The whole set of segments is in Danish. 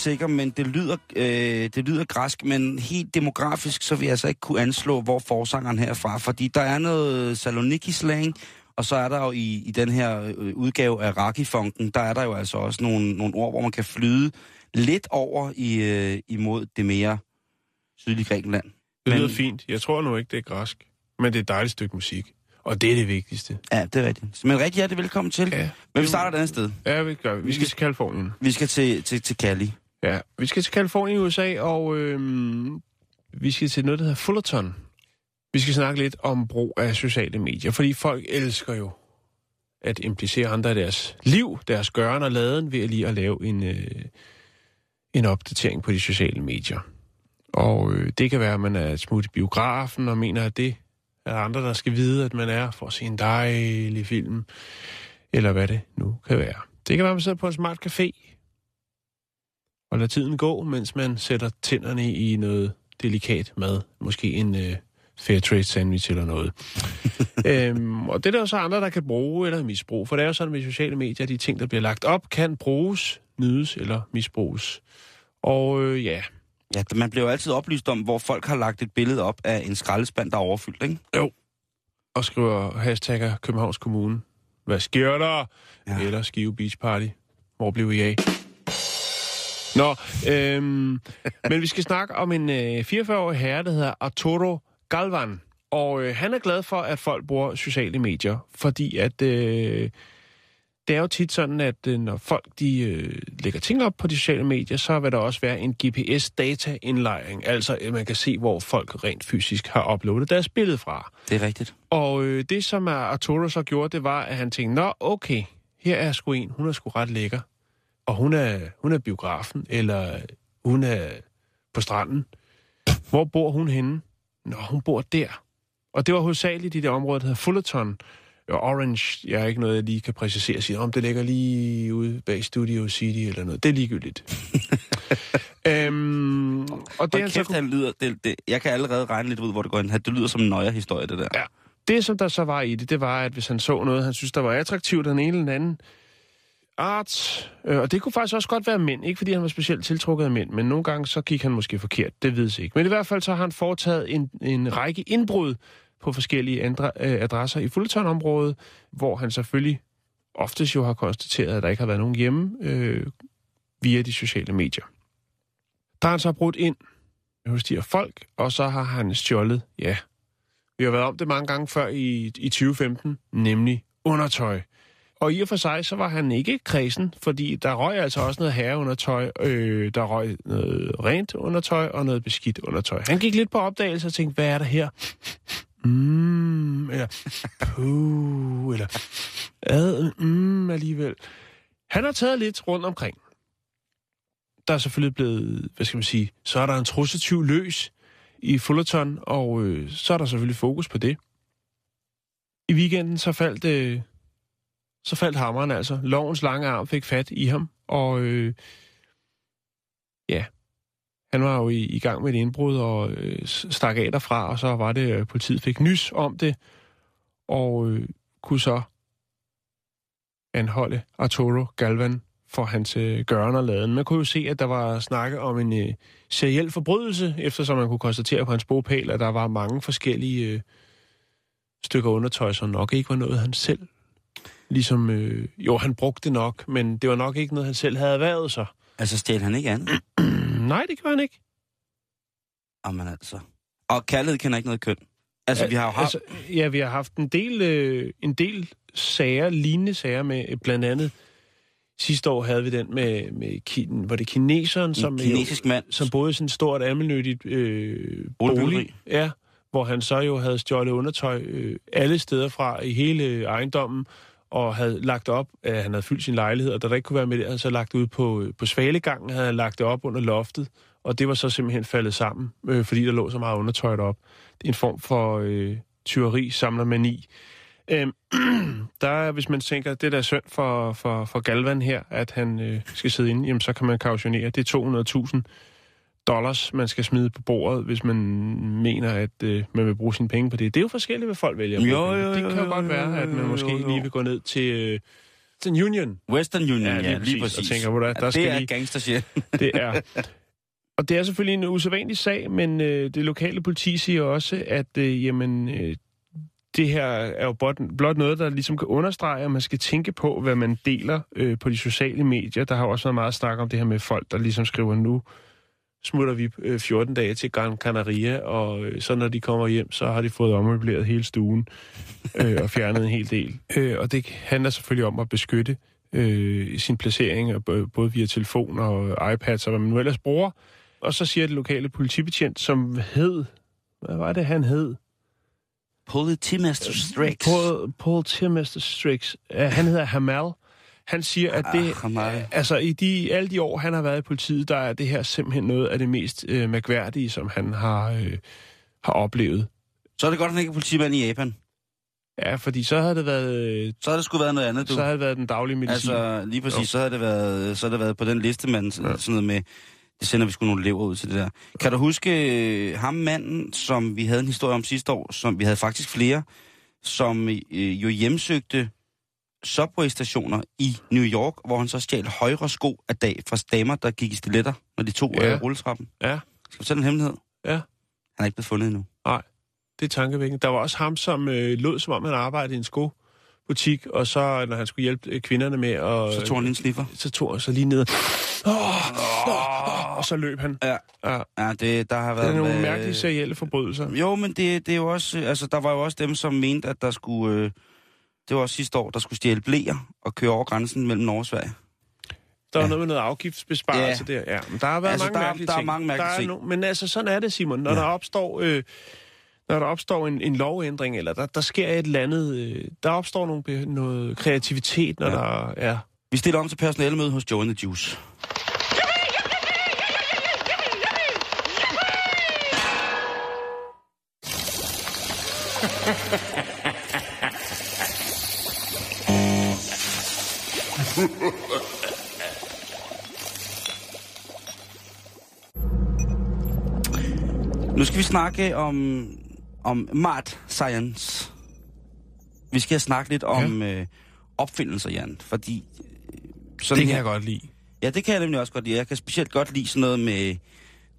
Sikker, men det lyder, øh, det lyder græsk, men helt demografisk, så vil jeg altså ikke kunne anslå, hvor forsangeren her er fra. Fordi der er noget Saloniki-slang, og så er der jo i, i den her øh, udgave af Raki-funken, der er der jo altså også nogle, nogle ord, hvor man kan flyde lidt over i, øh, imod det mere sydlige Grækenland. Det lyder Men- fint. Jeg tror nu ikke, det er græsk. Men det er et dejligt stykke musik. Og det er det vigtigste. Ja, det er rigtigt. Men rigtig hjertelig velkommen til. Ja. Men vi starter et andet sted. Ja, vi gør. Vi skal til Kalifornien. Vi skal til, til, til Cali. Ja, vi skal til Kalifornien i USA, og øhm, vi skal til noget, der hedder Fullerton. Vi skal snakke lidt om brug af sociale medier, fordi folk elsker jo at implicere andre i deres liv, deres gøren og laden, ved at lige at lave en, øh, en opdatering på de sociale medier. Og øh, det kan være, at man er smut i biografen og mener, at det er andre, der skal vide, at man er for at se en dejlig film, eller hvad det nu kan være. Det kan være, at man sidder på en smart café, og lade tiden gå, mens man sætter tænderne i noget delikat mad. Måske en øh, fair trade sandwich eller noget. øhm, og det er der jo så andre, der kan bruge eller misbruge. For det er jo sådan med sociale medier, at de ting, der bliver lagt op, kan bruges, nydes eller misbruges. Og øh, ja, Ja, man bliver jo altid oplyst om, hvor folk har lagt et billede op af en skraldespand, der er overfyldt, ikke? og skriver hashtagger Københavns Kommune. Hvad sker der? Ja. Eller Skive Beach Party. Hvor blev I af? Nå, øhm, men vi skal snakke om en øh, 44-årig herre, der hedder Arturo Galvan. Og øh, han er glad for, at folk bruger sociale medier, fordi at øh, det er jo tit sådan, at øh, når folk de øh, lægger ting op på de sociale medier, så vil der også være en GPS-data-indlejring. Altså, at man kan se, hvor folk rent fysisk har uploadet deres billede fra. Det er rigtigt. Og øh, det, som Arturo så gjorde, det var, at han tænkte, nå, okay, her er sgu en, hun er sgu ret lækker. Og hun er, hun er biografen, eller hun er på stranden. Hvor bor hun henne? Nå, hun bor der. Og det var hovedsageligt i det område, der hedder Fullerton. Og Orange, jeg er ikke noget, jeg lige kan præcisere sige, om det ligger lige ude bag Studio City eller noget. Det er ligegyldigt. øhm, og det, Det han så kæft, han lyder, det, det, jeg kan allerede regne lidt ud, hvor det går ind. Det lyder som en nøje historie, det der. Ja. Det, som der så var i det, det var, at hvis han så noget, han synes, der var attraktivt den ene eller den anden art, øh, og det kunne faktisk også godt være mænd, ikke fordi han var specielt tiltrukket af mænd, men nogle gange så gik han måske forkert, det ved jeg ikke. Men i hvert fald så har han foretaget en, en række indbrud på forskellige andre, øh, adresser i Fullerton-området, hvor han selvfølgelig oftest jo har konstateret, at der ikke har været nogen hjemme øh, via de sociale medier. Der har han så brudt ind hos de her folk, og så har han stjålet, ja, vi har været om det mange gange før i, i 2015, nemlig undertøj. Og i og for sig, så var han ikke kredsen, fordi der røg altså også noget herre under tøj. øh, der røg noget rent undertøj og noget beskidt undertøj. Han gik lidt på opdagelse og tænkte, hvad er der her? Mm, eller puh, eller ad, mm, alligevel. Han har taget lidt rundt omkring. Der er selvfølgelig blevet, hvad skal man sige, så er der en trussetyv løs i Fullerton, og øh, så er der selvfølgelig fokus på det. I weekenden så faldt, øh, så faldt hammeren altså. Lovens lange arm fik fat i ham, og øh, ja, han var jo i, i gang med et indbrud og øh, stak af derfra, og så var det, øh, politiet fik nys om det, og øh, kunne så anholde Arturo Galvan for hans øh, gøren og laden. Man kunne jo se, at der var snakke om en øh, seriel forbrydelse, eftersom man kunne konstatere på hans bogpæl, at der var mange forskellige øh, stykker undertøj, som nok ikke var noget, han selv ligesom... Øh, jo, han brugte det nok, men det var nok ikke noget, han selv havde erhvervet sig. Altså, stjal han ikke andet? Nej, det gjorde han ikke. Jamen altså. Og kærlighed kender ikke noget køn. Altså, vi har jo haft... Altså, ja, vi har haft en del, øh, en del sager, lignende sager med øh, blandt andet Sidste år havde vi den med, med kin, var det kineseren, som, En kinesisk mand. som boede i sådan et stort almennyttigt øh, bolig. Ja, hvor han så jo havde stjålet undertøj øh, alle steder fra i hele ejendommen, og havde lagt op, at han havde fyldt sin lejlighed, og da der ikke kunne være med det, havde så lagt ud på, på svalegangen, havde han lagt det op under loftet, og det var så simpelthen faldet sammen, øh, fordi der lå så meget undertøj op. Det er en form for øh, tyveri, samler mani. Øhm, der hvis man tænker, det der er synd for, for, for Galvan her, at han øh, skal sidde inde, jamen så kan man kautionere. Det er 200.000 dollars, man skal smide på bordet, hvis man mener, at øh, man vil bruge sine penge på det. Det er jo forskelligt, hvad folk vælger. Jo, penge. jo, det jo, kan jo jo, godt jo, være, at man jo, måske jo, jo. lige vil gå ned til øh, Western Union. Western Union, ja, Ja, lige, lige lige præcis. Og tænker, hvor der- der ja, skal det er lige- gangster shit. Det er. Og det er selvfølgelig en usædvanlig sag, men øh, det lokale politi siger også, at øh, jamen, øh, det her er jo blot, blot noget, der ligesom kan understrege, at man skal tænke på, hvad man deler øh, på de sociale medier. Der har jo også været meget snak om det her med folk, der ligesom skriver, nu smutter vi øh, 14 dage til Gran Canaria, og øh, så når de kommer hjem, så har de fået ommøbleret hele stuen øh, og fjernet en hel del. Øh, og det handler selvfølgelig om at beskytte øh, sin placering, både via telefon og iPads og hvad man nu ellers bruger. Og så siger det lokale politibetjent, som hed... Hvad var det, han hed? Politimaster Strix. Paul, Paul Timester Strix. Uh, han hedder Hamal. Han siger, at det... Hamal. Altså, i de, alle de år, han har været i politiet, der er det her simpelthen noget af det mest øh, mærkværdige, som han har, øh, har oplevet. Så er det godt, at han ikke er politimand i Japan. Ja, fordi så havde det været, øh, Så har det sgu været noget andet, du. så havde det været den daglige medicin. Altså, lige præcis, Jo. så har det været, så har det været på den liste, man ja. Ja. sådan noget med, det sender vi sgu nogle elever ud til det der. Kan du huske øh, ham manden, som vi havde en historie om sidste år, som vi havde faktisk flere, som øh, jo hjemsøgte subway-stationer i New York, hvor han så stjal højre sko af dag fra damer, der gik i stiletter, når de tog Ja. ja. rulletrappen. Ja. Skal jeg fortælle en hemmelighed? Ja. Han er ikke blevet fundet endnu. Det er tankevækkende. Der var også ham, som øh, lød, som om han arbejdede i en skobutik, og så, når han skulle hjælpe øh, kvinderne med at... Så tog han lige en sniffer. så tog han så lige ned. Oh, oh, og så løb han. Ja. Ja. Ja, det, der har Det været... er nogle øh, mærkelige serielle forbrydelser. Jo, men det, det er jo også... øh, Altså, der var jo også dem, som mente, at der skulle... Øh, det var også sidste år, der skulle stjæle blæer og køre over grænsen mellem Norge og Sverige. Der var Ja. noget med noget afgiftsbesparelse Ja. der. Ja, men der har været Altså, mange der er- mærkelige der er ting. mange mærkelige der er ting. No, men altså, sådan er det, Simon. Når Ja. der opstår... Øh, når der opstår en, en lovændring, eller der, der sker et eller andet, øh, der opstår nogle, noget kreativitet, når Ja. ja. der er... Vi stiller om til personalemøde hos Joe and the Juice. Nu skal vi snakke om, om mad science. Vi skal snakke lidt om øh, opfindelser, Jan. Fordi øh, sådan Det kan her, jeg godt lide. Ja, det kan jeg nemlig også godt lide. Jeg kan specielt godt lide sådan noget med,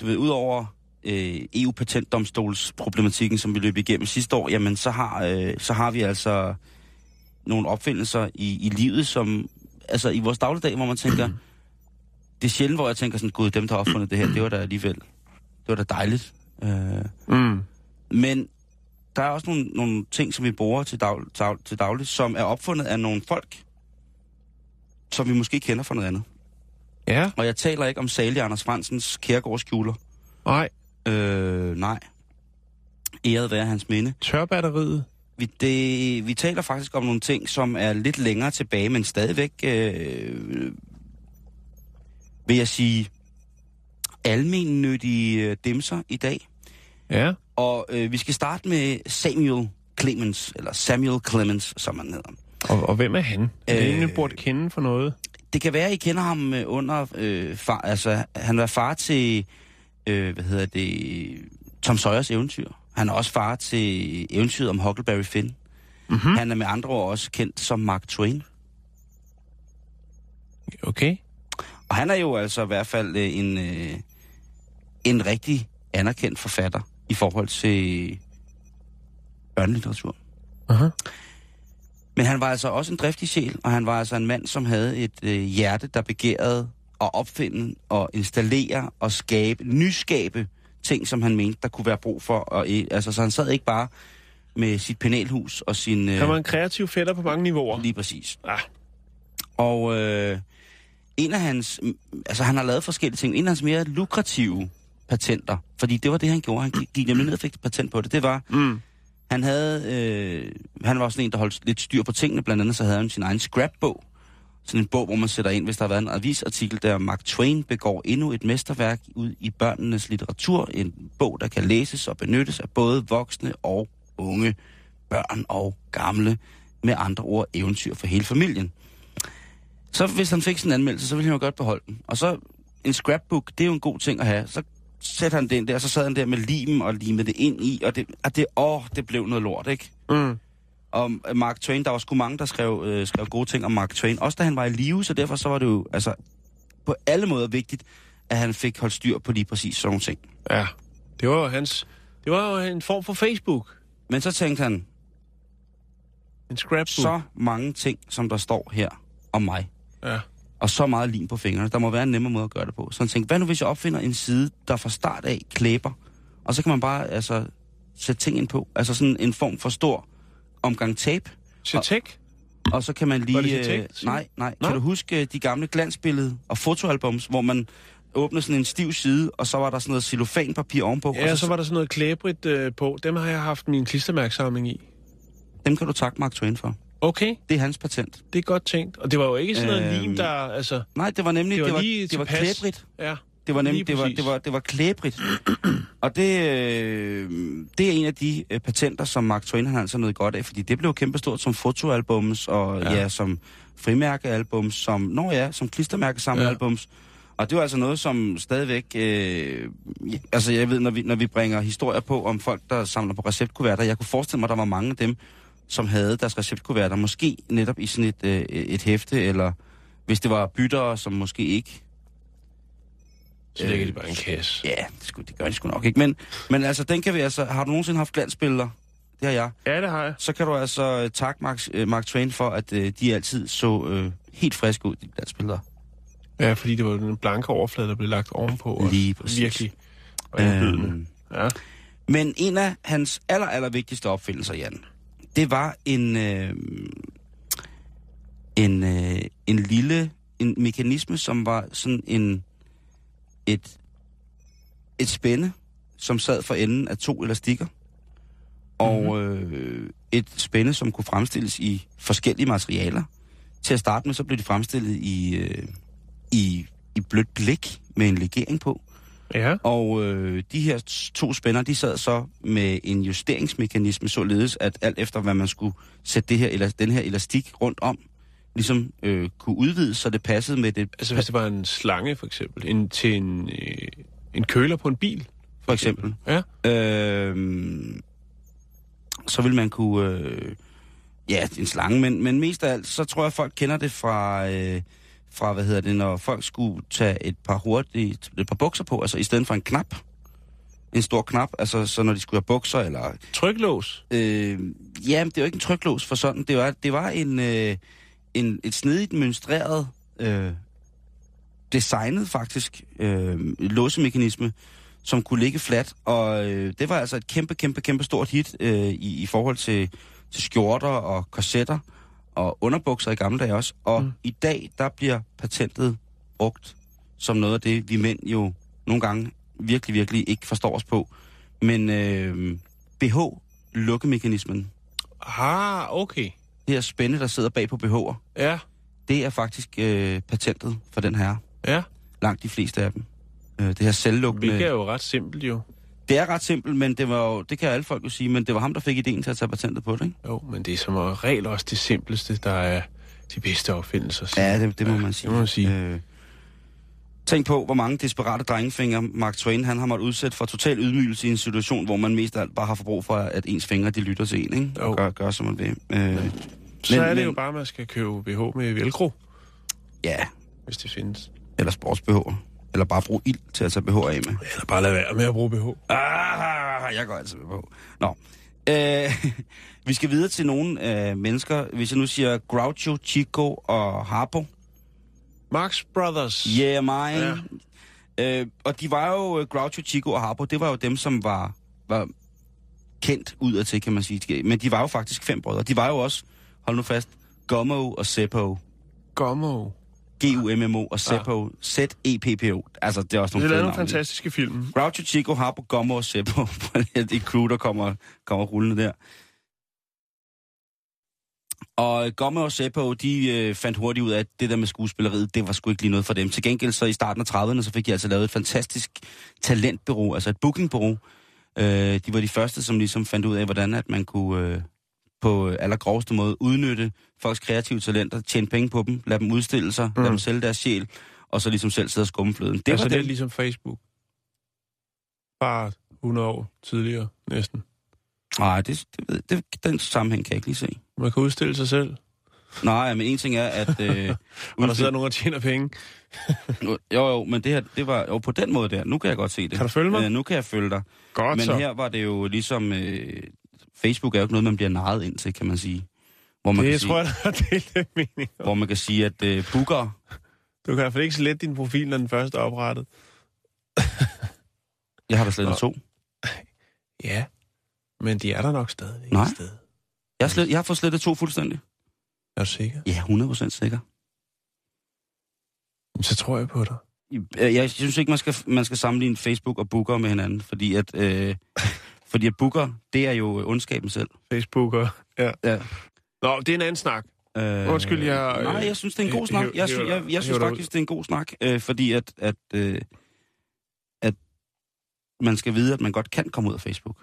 du ved, udover øh, EU-patentdomstolsproblematikken, som vi løb igennem sidste år, jamen så har, øh, så har vi altså nogle opfindelser i, i livet, som, altså i vores dagligdag, hvor man tænker, det er sjældent, hvor jeg tænker sådan, gud, dem, der har opfundet det her, det var da alligevel, det var da dejligt. Øh, Mm. men der er også nogle, nogle ting, som vi bruger til, dag, dag, til dagligt, som er opfundet af nogle folk, som vi måske kender fra noget andet. Ja, Og jeg taler ikke om salig Anders Fransens kærgårdskjuler. nej. Øh, nej. Æret være hans minde. Tørbatteriet. Vi, det, vi taler faktisk om nogle ting, som er lidt længere tilbage, men stadigvæk, øh, vil jeg sige, almennyttige øh, dimser i dag. Ja. Og øh, vi skal starte med Samuel Clemens, eller Samuel Clemens, som han hedder. Og, og hvem er han? Er det Øh, egentlig burde kende for noget? Det kan være, at I kender ham øh, under øh, far, altså han var far til, øh, hvad hedder det, Tom Sawyers eventyr. Han er også far til eventyret om Huckleberry Finn. Mm-hmm. Han er med andre ord også kendt som Mark Twain. Okay. Og han er jo altså i hvert fald øh, en, øh, en rigtig anerkendt forfatter i forhold til børnelitteratur. Aha. Men han var altså også en driftig sjæl, og han var altså en mand, som havde et øh, hjerte, der begærede at opfinde og installere og skabe, nyskabe ting, som han mente, der kunne være brug for. Og, øh, altså, så han sad ikke bare med sit panelhus og sin... Øh, Han var en kreativ fætter på mange niveauer. Lige præcis. Ah. Og øh, en af hans, altså han har lavet forskellige ting, en af hans mere lukrative patenter, fordi det var det, han gjorde, han gik- gik nemlig ned og fik et patent på det, det var, Mm. han havde, øh, han var sådan en, der holdt lidt styr på tingene, blandt andet så havde han sin egen scrapbog, sådan en bog, hvor man sætter ind, hvis der har været en avisartikel, der Mark Twain begår endnu et mesterværk ud i børnenes litteratur, en bog, der kan læses og benyttes af både voksne og unge, børn og gamle, med andre ord eventyr for hele familien. Så hvis han fik sådan en anmeldelse, så ville han jo godt beholde den. Og så en scrapbook, det er jo en god ting at have. Så satte han den der, så sad han der med limen og limede det ind i, og det, og det, åh, det blev noget lort, ikke? Mm. Og Mark Twain, der var sgu mange, der skrev, øh, skrev gode ting om Mark Twain. Også da han var i live, så derfor så var det jo altså, på alle måder vigtigt, at han fik holdt styr på lige præcis sådan nogle ting. Ja, det var jo hans... Det var jo en form for Facebook. Men så tænkte han, En scrapbook. så mange ting, som der står her om mig, Ja. og så meget lim på fingrene. Der må være en nemmere måde at gøre det på. Så han tænkte, hvad nu hvis jeg opfinder en side, der fra start af klæber, og så kan man bare altså, sætte ting ind på. Altså sådan en form for stor omgang tape, Cetek? og så kan man lige... Var det øh, nej, nej. Nå. Kan du huske øh, de gamle glansbillede og fotoalbums, hvor man åbnede sådan en stiv side, og så var der sådan noget cellofanpapir ovenpå. Ja, og så var der sådan noget klæbrigt øh, på. Dem har jeg haft min klistermærksamling i. Dem kan du takke Mark Twain for. Okay, Det er hans patent. det er godt tænkt. Og det var jo ikke sådan noget Øhm, lim, der... Altså, Nej, det var nemlig... det var, det var, det var klæbrigt. Ja, Det var nemlig, det var, det var, det var klæbrigt. og det, øh, det er en af de øh, patenter, som Mark Twain han altså noget godt af, fordi det blev kæmpestort som fotoalbums, og Ja. ja, ja som frimærkealbums, som, nå ja, som klistermærkesamlealbums. Og det var altså noget, som stadigvæk, øh, ja, altså jeg ved, når vi, når vi bringer historier på om folk, der samler på receptkuverter, jeg kunne forestille mig, at der var mange af dem, som havde deres receptkuverter, måske netop i sådan et, øh, et hæfte, eller hvis det var byttere, som måske ikke så lægger de bare i en kasse. Ja, det, skulle, det gør de sgu nok ikke. Men, men altså, den kan vi altså... Har du nogensinde haft glansbilleder? Det har jeg. Ja, det har jeg. Så kan du altså øh, takke Mark, øh, Mark Twain for, at øh, de altid så øh, helt friske ud, de glansbilleder. Ja, fordi det var den blanke overflade, der blev lagt ovenpå. og Lige præcis. Virkelig. Og. Øhm, Ja. men en af hans aller, aller vigtigste opfindelser, Jan, det var en, øh, en, øh, en lille en mekanisme, som var sådan en et, et spænde, som sad for enden af to elastikker. Og øh, et spænde, som kunne fremstilles i forskellige materialer. Til at starte med, så blev de fremstillet i, øh, i, i blødt blik med en legering på. Ja. Og øh, de her to spænder, de sad så med en justeringsmekanisme, således at alt efter, hvad man skulle sætte det her, eller, den her elastik rundt om, ligesom øh, kunne udvides, så det passede med det, Altså hvis det var en slange, for eksempel, en, til en, øh, en køler på en bil. for eksempel. Ja. Øh, så vil man kunne... Øh, ja, en slange, men, men mest af alt, så tror jeg, folk kender det fra... Øh, fra, hvad hedder det, når folk skulle tage et par hurtigt, et par bukser på, altså i stedet for en knap, en stor knap, altså så når de skulle have bukser, eller Tryklås. Øh, ja, men det er jo ikke en tryklås for sådan. Det var, det var en, øh, en, et snedigt mønstreret, øh, designet faktisk, øh, låsemekanisme, som kunne ligge fladt. Og øh, det var altså et kæmpe, kæmpe, kæmpe stort hit øh, i, i forhold til, til skjorter og korsetter og underbukser i gamle dage også. Og mm. i dag, der bliver patentet brugt som noget af det, vi mænd jo nogle gange virkelig, virkelig ikke forstår os på. Men øh, BH-lukkemekanismen, Ah, okay. Det her spænde, der sidder bag på BH'er, Ja, det er faktisk øh, patentet for den her. ja. Langt de fleste af dem. Øh, det her selvlukkende... Hvilket er jo ret simpelt jo. Det er ret simpelt, men det var jo, det kan alle folk jo sige, men det var ham, der fik ideen til at tage patentet på det, ikke? Jo, men det er som regel også det simpleste, der er de bedste opfindelser. Ja, det, det må man sige. Det må man sige. Øh, tænk på, hvor mange desperate drengefingre Mark Twain han har måttet udsætte for total ydmygelse i en situation, hvor man mest af alt bare har brug for, at ens fingre de lytter til en, ikke? Og gør, gør som man vil. Øh, Så men- er det men- jo bare, at man skal købe BH med velcro, ja, hvis det findes. eller sports-BH'er. Eller bare bruge ild til at tage BH'er af med. Eller bare lade være med at bruge BH. Ah, jeg går altid med på. Nå. Øh, vi skal videre til nogle øh, mennesker. Hvis jeg nu siger Groucho, Chico og Harpo. Marx Brothers. Yeah, mine. Ja. Ja. Øh, og de var jo, øh, Groucho, Chico og Harpo, det var jo dem, som var, var kendt udadtil, kan man sige. Men de var jo faktisk fem brødre. De var jo også, hold nu fast, Gummo og Seppo. Gommo. G-U-M-M-O og Seppo, Z-E-P-P-O. Altså, det er også Det nogle er fede nogle fantastiske film. Groucho Chico, Harpo, Gommo og Seppo. et crew, der kommer, kommer rullende der. Og Gomme og Seppo, de øh, fandt hurtigt ud af, at det der med skuespilleriet, det var sgu ikke lige noget for dem. Til gengæld så i starten af 30'erne, så fik de altså lavet et fantastisk talentbureau, altså et bookingbureau. Øh, de var de første, som ligesom fandt ud af, hvordan at man kunne øh, på allergroveste måde udnytte folks kreative talenter, tjene penge på dem, lade dem udstille sig, mm. lade dem sælge deres sjæl, og så ligesom selv sidde og skumme fløden. Det Det altså, var det er ligesom Facebook. Bare 100 år tidligere, næsten. Nej, det, det, det, den sammenhæng kan jeg ikke lige se. Man kan udstille sig selv, Nej, men en ting er, at... Øh, og der sidder nogen og tjener penge. Jo, jo, men det her, det var jo på den måde der. Nu kan jeg godt se det. Kan du følge mig? Øh, nu kan jeg følge dig. Godt Men så. her var det jo ligesom... Øh, Facebook er jo ikke noget, man bliver narret ind til, kan man sige. Hvor man, det kan, tror sige, jeg, der er delt mening. hvor man kan sige, at øh, booker... Du kan i hvert fald ikke slette din profil, når den første er oprettet. Jeg har da slet Nå. to. Ja, men de er der nok stadig Nej. sted. Jeg har, slet, jeg har fået slettet to fuldstændig. Er du sikker? Ja, 100% sikker. Så tror jeg på dig. Øh, Jeg synes ikke, man skal, man skal sammenligne Facebook og Booker med hinanden, fordi at, øh, fordi at Booker, det er jo ondskaben selv. Facebooker. Ja. Ja. Nå, det er en anden snak. Øh, Undskyld, jeg- Nej, jeg synes, det er en god snak. Jeg, jeg, jeg synes faktisk, det er en god snak, øh, fordi at, at, øh, at man skal vide, at man godt kan komme ud af Facebook.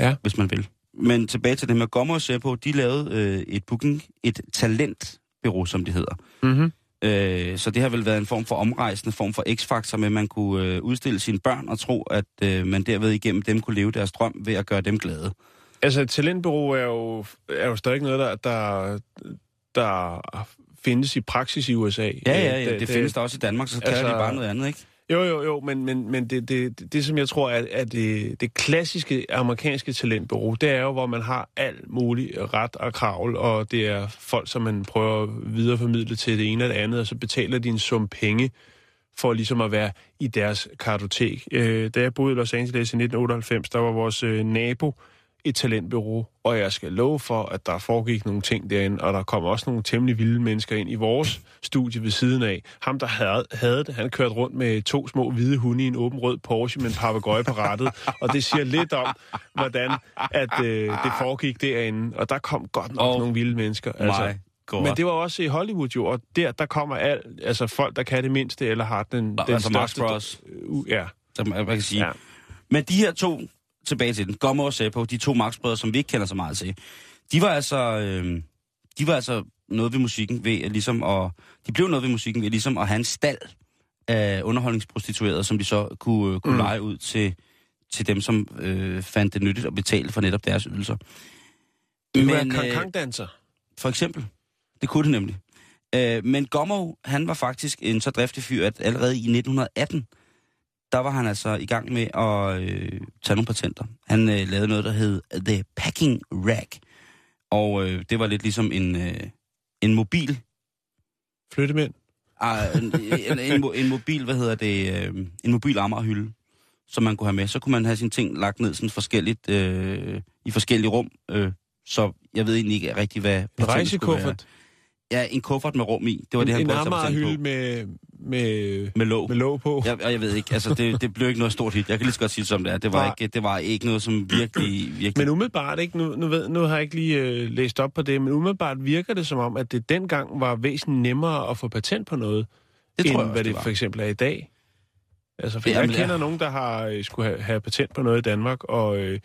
Ja. Hvis man vil. Men tilbage til det med Gommer og Seppo, de lavede øh, et booking, et talentbureau, som det hedder. Mm-hmm. Øh, så det har vel været en form for omrejsende form for x-faktor, med at man kunne øh, udstille sine børn og tro, at øh, man derved igennem dem kunne leve deres drøm ved at gøre dem glade. Altså, et talentbureau er jo, er jo stadig noget, der, der, der findes i praksis i USA. Ja, ja, ja, det, det findes der også i Danmark, så kalder altså- de bare noget andet, ikke? Jo, jo, jo, men, men, men det, det, det, det, som jeg tror er, er det, det klassiske amerikanske talentbureau, det er jo, hvor man har alt muligt ret og kravl, og det er folk, som man prøver at videreformidle til det ene eller det andet, og så betaler de en sum penge for ligesom at være i deres kartotek. Øh, da jeg boede i Los Angeles i 1998, der var vores øh, nabo et talentbureau, og jeg skal love for, at der foregik nogle ting derinde, og der kom også nogle temmelig vilde mennesker ind i vores studie ved siden af. Ham, der havde, havde det, han kørte rundt med to små hvide hunde i en åben rød Porsche med en papegøje på rattet, og det siger lidt om, hvordan at, øh, det foregik derinde, og der kom godt nok Oh nogle vilde mennesker. Altså. God. Men det var også i Hollywood jo, og der, der kommer alt, altså folk, der kan det mindste, eller har den, den altså største... Bros. Uh, ja, som man kan sige. Ja. Men de her to, tilbage til den, Gommer og Seppo, de to Max-brødre, som vi ikke kender så meget til, de var altså, øh, de var altså noget ved musikken ved ligesom at, de blev noget ved musikken ved ligesom at have en stald af underholdningsprostituerede, som de så kunne, øh, kunne Mm. lege ud til, til dem, som øh, fandt det nyttigt at betale for netop deres ydelser. Det Men, en øh, kankangdanser. for eksempel. Det kunne det nemlig. Øh, men Gommo, han var faktisk en så driftig fyr, at allerede i 1918, der var han altså i gang med at øh, tage nogle patenter. Han øh, lavede noget, der hed The Packing Rack. Og øh, det var lidt ligesom en, øh, en mobil... Flyttemænd. Ah, en, en, en, mo- en mobil, hvad hedder det? Øh, en mobil ammerhylde, som man kunne have med. Så kunne man have sine ting lagt ned sådan forskelligt, øh, i forskellige rum. Øh, så jeg ved egentlig ikke rigtig, hvad... En rejsekuffert. Ja, en kuffert med rum i. Det var det, han en patent Amager-hylde på. med, med, Med låg. med låg på. Jeg, og jeg ved ikke, altså det, det blev ikke noget stort hit. Jeg kan lige så godt sige det som det er. Det var, Nej. ikke, det var ikke noget, som virkelig... virkelig Men umiddelbart, ikke? Nu, nu, ved, nu har jeg ikke lige øh, læst op på det, men umiddelbart virker det som om, at det dengang var væsentligt nemmere at få patent på noget, det end tror jeg også, hvad det, det var. for eksempel er i dag. Altså, for Jamen, jeg ja. kender nogen, der har øh, skulle have, have patent på noget i Danmark, og øh,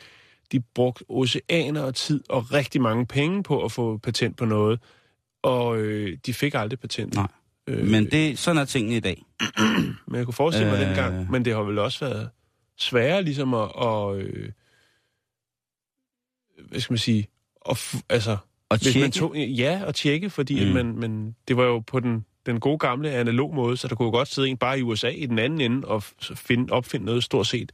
de brugte oceaner og tid og rigtig mange penge på at få patent på noget, og øh, de fik aldrig patent. Nej. Øh, Men det, sådan er tingene i dag. Men jeg kunne forestille mig Øh. dengang, men det har vel også været sværere ligesom at, at øh, hvad skal man sige, at, altså, Og hvis man tjekke, tog, ja, at tjekke, fordi Mm. man, man, det var jo på den, den gode gamle analog måde, så der kunne godt sidde en bare i USA i den anden ende og finde, opfinde noget stort set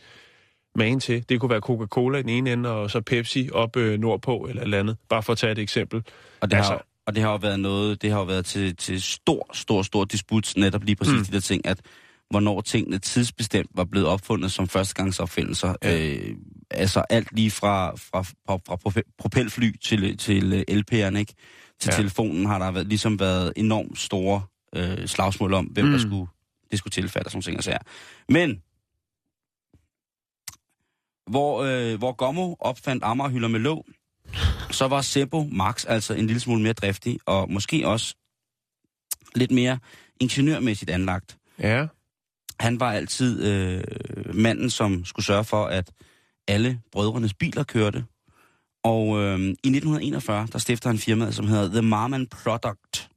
magen til. Det kunne være Coca-Cola i den ene ende, og så Pepsi op øh, nordpå eller et eller andet, bare for at tage et eksempel. og det, altså- har, og det har jo været noget, det har jo været til, til stor, stor, stor disput, netop lige præcis Mm. de der ting, at hvornår tingene tidsbestemt var blevet opfundet som førstegangsopfindelser. Ja. Øh, altså alt lige fra, fra, fra, fra prope- propelfly til, til LP'erne, ikke? Til Ja. telefonen har der været, ligesom været enormt store øh, slagsmål om, hvem mm. der skulle, det skulle tilfalde og sådan ting og sager. Men, hvor, øh, hvor Gommo opfandt Amagerhylder med låg, så var Seppo Max altså en lille smule mere driftig, og måske også lidt mere ingeniørmæssigt anlagt. Ja. Han var altid øh, manden, som skulle sørge for, at alle brødrenes biler kørte. Og øh, i 1941, der stifter han firmaet, som hedder The Marman Product.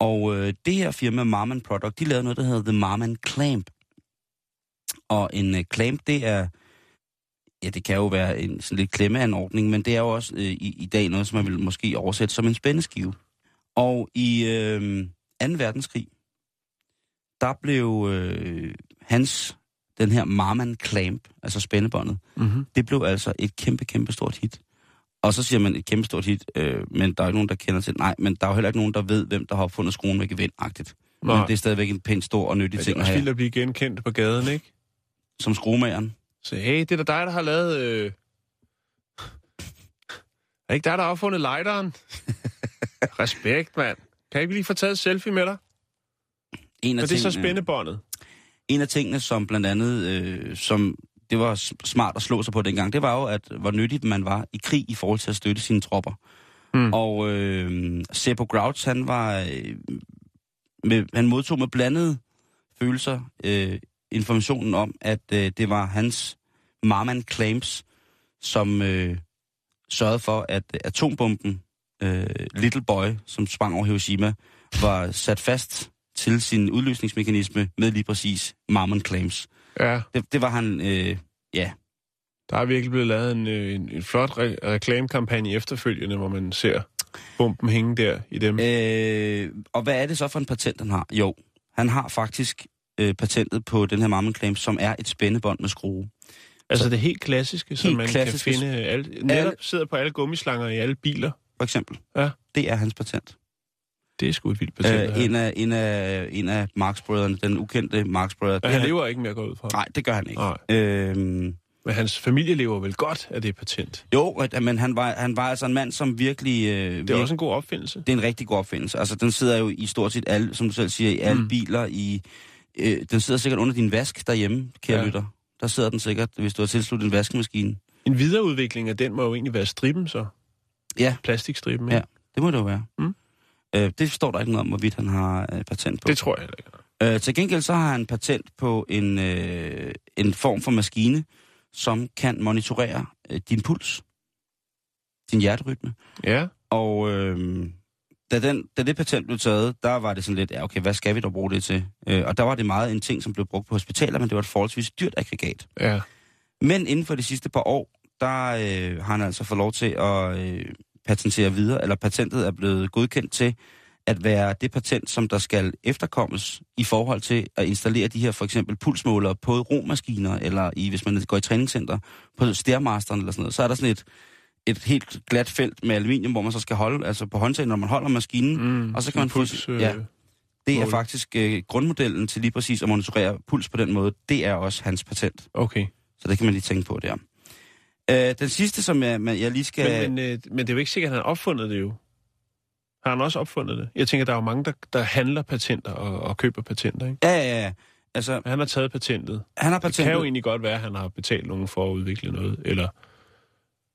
Og øh, det her firma, Marman Product, de lavede noget, der hedder The Marman Clamp. Og en øh, clamp, det er, ja, det kan jo være en sådan lidt klemmeanordning, men det er jo også øh, i, i dag noget, som man vil måske oversætte som en spændeskive. Og i øh, 2. verdenskrig, der blev øh, hans, den her Marman Clamp, altså spændebåndet, Mm-hmm. det blev altså et kæmpe, kæmpe stort hit. Og så siger man et kæmpe stort hit, øh, men der er ikke nogen, der kender til det. Nej, men der er jo heller ikke nogen, der ved, hvem der har opfundet skruen med gevindagtigt. Men det er stadigvæk en pænt stor og nyttig det ting er at også have, vildt at blive genkendt på gaden, ikke? som skruemageren. Så hey, det er da dig, der har lavet... Øh... Er ikke dig, der har opfundet lighteren? Respekt, mand. Kan jeg ikke lige få taget et selfie med dig? En af, Men det er så spændebåndet. en af tingene, som blandt andet, øh, som det var smart at slå sig på dengang, det var jo, at hvor nyttigt man var i krig i forhold til at støtte sine tropper. Hmm. Og øh, Seppo Grouch, han var... Øh, med, han modtog med blandede følelser øh, informationen om, at øh, det var hans Marman Claims, som øh, sørgede for, at atombomben øh, Little Boy, som sprang over Hiroshima, var sat fast til sin udløsningsmekanisme med lige præcis Marman Claims. Ja, Det, det var han, øh, ja, der er virkelig blevet lavet en, øh, en, en flot re- reklamekampagne efterfølgende, hvor man ser bomben hænge der i dem. Øh, og hvad er det så for en patent, han har? Jo, han har faktisk øh, patentet på den her Marman Claim, som er et spændebånd med skrue. altså det helt klassiske, som helt man klassiske. kan finde... Alle, netop Alle- sidder på alle gummislanger i alle biler. For eksempel. Ja. Det er hans patent. Det er sgu et vildt patent. Øh, en, af, en, af, en af Marx-brødrene, den ukendte Marx-brødre. Men han er- lever ikke mere gå ud fra. Nej, det gør han ikke. Nej. Øhm, Men hans familie lever vel godt af det patent. jo, at- men han var, han var altså en mand, som virkelig... Øh, Det er også en god opfindelse. det er en rigtig god opfindelse. Altså, den sidder jo i stort set alle, som du selv siger, i alle mm. biler. I, øh, den sidder sikkert under din vask derhjemme, kære Ja. ja. lytter. Der sidder den sikkert, hvis du har tilsluttet en vaskemaskine. En videreudvikling af den må jo egentlig være striben så. Ja. Plastikstriben, Ja. ikke? Det må det jo være. Mm. Øh, det står der ikke noget om, hvorvidt han har øh, patent på. Det tror jeg heller ikke. Øh, til gengæld så har han patent på en, øh, en form for maskine, som kan monitorere øh, din puls, din hjerterytme. Ja. Og øh, da, den, da det patent blev taget, der var det sådan lidt, ja okay, hvad skal vi dog bruge det til? Øh, og der var det meget en ting, som blev brugt på hospitaler, men det var et forholdsvis dyrt aggregat. Ja. Men inden for de sidste par år, der øh, har han altså fået lov til at øh, patentere videre, eller patentet er blevet godkendt til at være det patent, som der skal efterkommes i forhold til at installere de her for eksempel pulsmålere på romaskiner, eller i, hvis man går i træningscenter, på Stairmasteren eller sådan noget, så er der sådan et, et helt glat felt med aluminium, hvor man så skal holde, altså på håndtaget, når man holder maskinen, Mm, Og så kan man puls, øh, ja. det er faktisk øh, grundmodellen til lige præcis at monitorere puls på den måde, det er også hans patent. Okay. Så det kan man lige tænke på der. Øh, den sidste, som jeg, jeg lige skal... Men, men, øh, men det er jo ikke sikkert, at han har opfundet det jo. Har han også opfundet det? Jeg tænker, der er jo mange, der, der handler patenter og, og køber patenter, ikke? Ja, ja, ja. Altså, han har taget patentet. han har Det kan patentet... jo egentlig godt være, at han har betalt nogen for at udvikle noget, eller...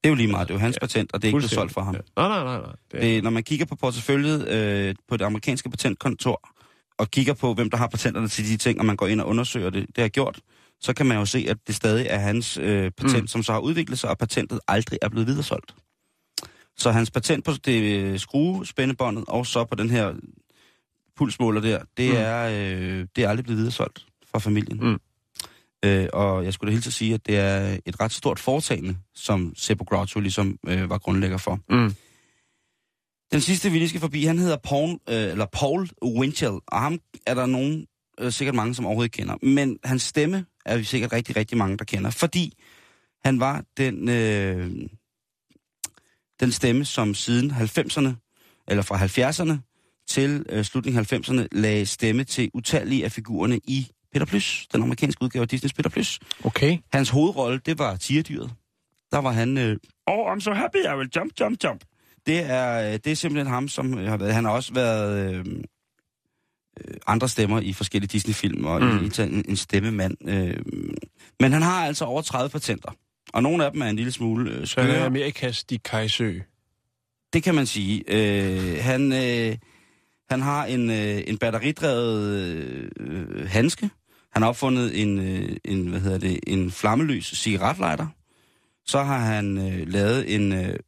Det er jo lige meget. Det er jo hans patent, og det er ikke blevet solgt for ham. Ja. Nej, nej, nej. nej. Det er, Det, når man kigger på porteføljet øh, på det amerikanske patentkontor, og kigger på, hvem der har patenterne til de ting, og man går ind og undersøger det, det har gjort, så kan man jo se, at det stadig er hans øh, patent, Mm. som så har udviklet sig, og patentet aldrig er blevet videresolgt. Så hans patent på det øh, skruespændebåndet, og så på den her pulsmåler der, det, mm. er, øh, det er aldrig blevet videresolgt fra familien. Mm. Øh, og jeg skulle da hilse at sige, at det er et ret stort foretagende, som Seppo Groucho ligesom øh, var grundlægger for. mm. Den sidste, vi lige skal forbi, han hedder Paul, øh, eller Paul Winchell, og ham er der nogen, øh, sikkert mange, som overhovedet kender. Men hans stemme er vi sikkert rigtig, rigtig mange, der kender, fordi han var den, øh, den stemme, som siden 90'erne, eller fra 70'erne til øh, slutningen af 90'erne lagde stemme til utallige af figurerne i Peter Plys, den amerikanske udgave af Disney's Peter Plys. Okay. Hans hovedrolle, det var tierdyret. Der var han, øh, oh, I'm so happy, I will jump, jump, jump. Det er, øh, det er simpelthen ham, som har været, han har også været øh, øh, andre stemmer i forskellige Disney-film, og Mm. en, en stemmemand. Øh, men han har altså over 30 patenter, og nogle af dem er en lille smule øh, Så han er skøre. Amerikas Dick Kajsø. Det kan man sige. Øh, han, øh, han har en, øh, en batteridrevet øh, øh, handske. Han har opfundet en, øh, en, hvad hedder det, en flammeløs cigaretlejder. Så har han øh, lavet en, øh,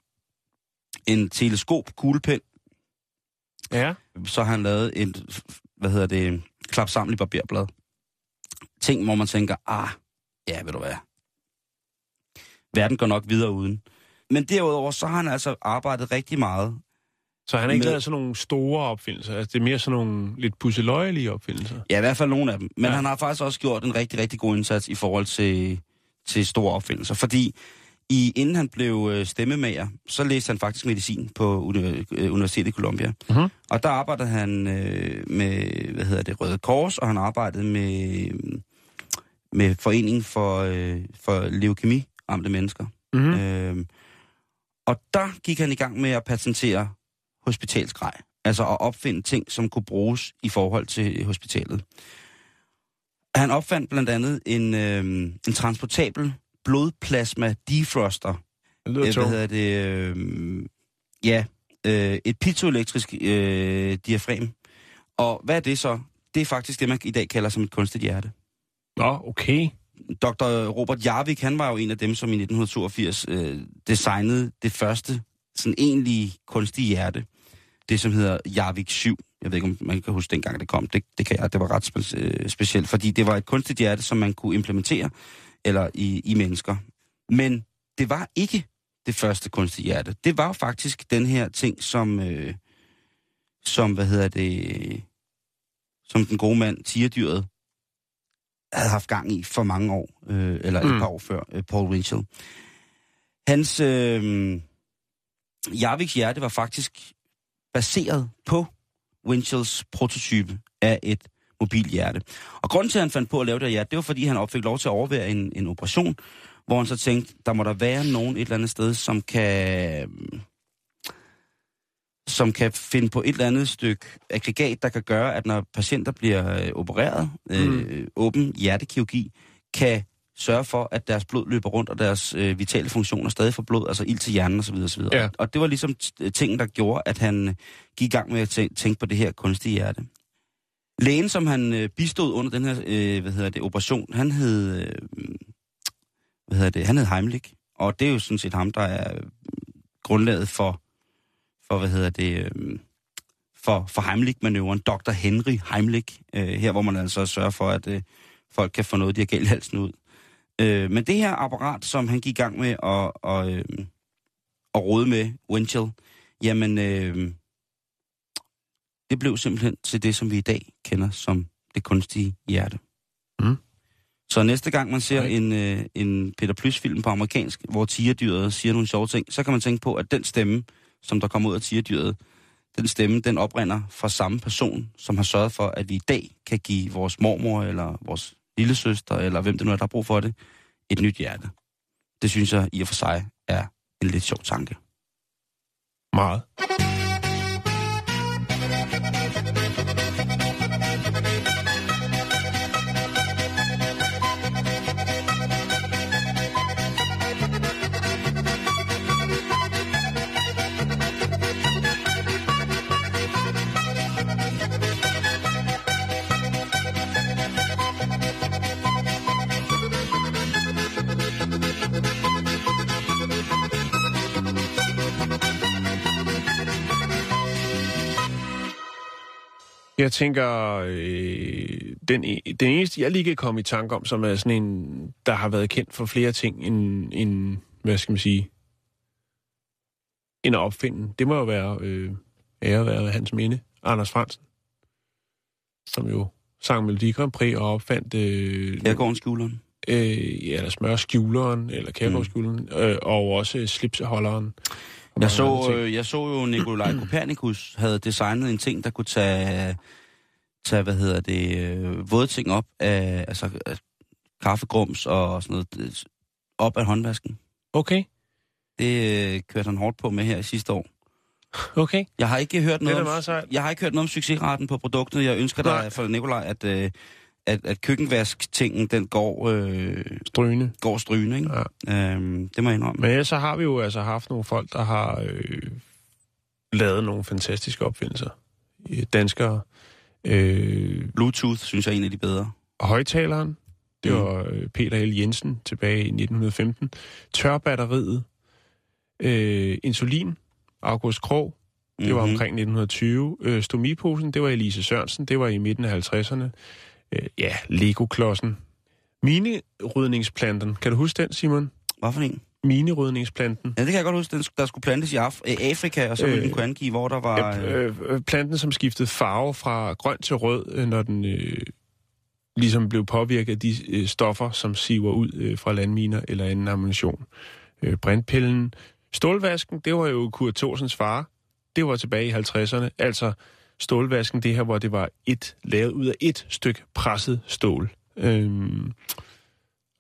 en teleskop kuglepen. Ja. Så har han lavet en, hvad hedder det, klapsamlet barberblad. Ting, hvor man tænker, ah, ja, ved du hvad. Verden går nok videre uden. Men derudover, så har han altså arbejdet rigtig meget Så han har ikke Med- lavet sådan nogle store opfindelser. Altså, det er mere sådan nogle lidt pusseløjelige opfindelser. Ja, i hvert fald nogle af dem. Men Ja. han har faktisk også gjort en rigtig, rigtig god indsats i forhold til, til store opfindelser. Fordi i, inden han blev øh, stemmemager, så læste han faktisk medicin på øh, Universitetet i Columbia. Mhm. Og der arbejdede han øh, med, hvad hedder det, Røde Kors, og han arbejdede med, med Foreningen for, øh, for leukemi-ramte mennesker. Mm. Øh, og der gik han i gang med at patentere hospitalsgrej. Altså at opfinde ting, som kunne bruges i forhold til hospitalet. Han opfandt blandt andet en, øh, en transportabel blodplasma defroster. Det lyder Øh, hvad hedder det? Øh, ja, øh, et piezoelektrisk øh, diafragm. Og hvad er det så? Det er faktisk det, man i dag kalder som et kunstigt hjerte. Nå, okay. Dr. Robert Jarvik, han var jo en af dem, som i 1982 øh, designede det første sådan egentlige kunstige hjerte. Det, som hedder Jarvik 7. Jeg ved ikke, om man kan huske dengang, det kom. Det, det kan jeg. Det var ret spe, øh, specielt, fordi det var et kunstigt hjerte, som man kunne implementere eller i, i mennesker. Men det var ikke det første kunstige hjerte. Det var jo faktisk den her ting, som, øh, som hvad hedder det, som den gode mand, tierdyret, havde haft gang i for mange år, øh, eller et Mm. par år før, øh, Paul Winchell. Hans øh, Jarviks hjerte var faktisk baseret på Winchells prototype af et mobilhjerte. Og grunden til, at han fandt på at lave det her hjerte, det var, fordi han fik lov til at overvære en, en operation, hvor han så tænkte, der må der være nogen et eller andet sted, som kan som kan finde på et eller andet stykke aggregat, der kan gøre, at når patienter bliver øh, opereret, øh, åben hjertekirurgi, kan sørge for, at deres blod løber rundt, og deres øh, vitale funktioner stadig får blod, altså ild til hjernen osv. osv. Ja. Og det var ligesom t- ting, der gjorde, at han øh, gik i gang med at tæ- tænke på det her kunstige hjerte. Lægen, som han øh, bistod under den her øh, hvad hedder det, operation, han hed, øh, hvad hedder det, han hed Heimlich, og det er jo sådan set ham, der er øh, grundlaget for, for hvad hedder det, øh, for, for Heimlich-manøvren, Dr. Henry Heimlich, øh, her hvor man altså sørger for, at øh, folk kan få noget, de har galt halsen ud. Øh, men det her apparat, som han gik i gang med at, og, øh, at rode med, Winchell, jamen, øh, det blev simpelthen til det, som vi i dag kender som det kunstige hjerte. Mm. Så næste gang man ser Okay. en, øh, en Peter Plys-film på amerikansk, hvor tigerdyret siger nogle sjove ting, så kan man tænke på, at den stemme, som der kommer ud af tigerdyret, den stemme, den oprinder fra samme person, som har sørget for, at vi i dag kan give vores mormor, eller vores lillesøster, eller hvem det nu er, der har brug for det, et nyt hjerte. Det synes jeg i og for sig er en lidt sjov tanke. Meget. Jeg tænker, øh, den, e- den eneste, jeg lige kan komme i tanke om, som er sådan en, der har været kendt for flere ting end, end hvad skal man sige, end at opfinde, det må jo være, øh, ære være hans minde, Anders Fransen, som jo sang Melodi Grand Prix og opfandt øh, skjuleren. øh, ja, eller smørskjuleren, eller kærgårdsskjuleren, mm. øh, og også slipseholderen. Jeg så, øh, jeg så jo Nikolaj Kopernikus havde designet en ting, der kunne tage, tage hvad hedder det, øh, våde ting op af, altså af kaffegrums og sådan noget, det- op af håndvasken. Okay, Det øh, kørte han hårdt på med her i sidste år. okay. Jeg har ikke hørt Det er noget, da om, meget sejt. jeg har ikke hørt noget om succesraten på produktet. Jeg ønsker Nej. dig for Nikolaj, at, øh, at, at køkkenvask-tingen, den går, øh, Strygende. går strygende, ikke? Ja. Øhm, det må jeg indrømme. Men ellers så har vi jo altså haft nogle folk, der har øh, lavet nogle fantastiske opfindelser. Øh, Danskere. Øh, Bluetooth, synes jeg er en af de bedre. højtaleren, det Mm. var øh, Peter L. Jensen tilbage i 1915. Tørbatteriet. Øh, insulin, August Krog, det var Mhm. omkring 1920. Øh, stomiposen, det var Elise Sørensen, det var i midten af 50'erne. Øh, ja, Lego-klodsen. Minerydningsplanten, kan du huske den, Simon? Hvad for en? Minerydningsplanten. Ja, det kan jeg godt huske. Den, der skulle plantes i Af- øh, Afrika, og så ville Øh, den kunne angive, hvor der var... Øh, øh, øh, planten, som skiftede farve fra grøn til rød, øh, når den øh, ligesom blev påvirket af de øh, stoffer, som siver ud øh, fra landminer eller anden ammunition. Øh, brintpillen. Stålvasken, det var jo Kurt Thorsens far. Det var tilbage i 50'erne. Altså stålvasken, det her, hvor det var et lavet ud af et stykke presset stål. Øhm,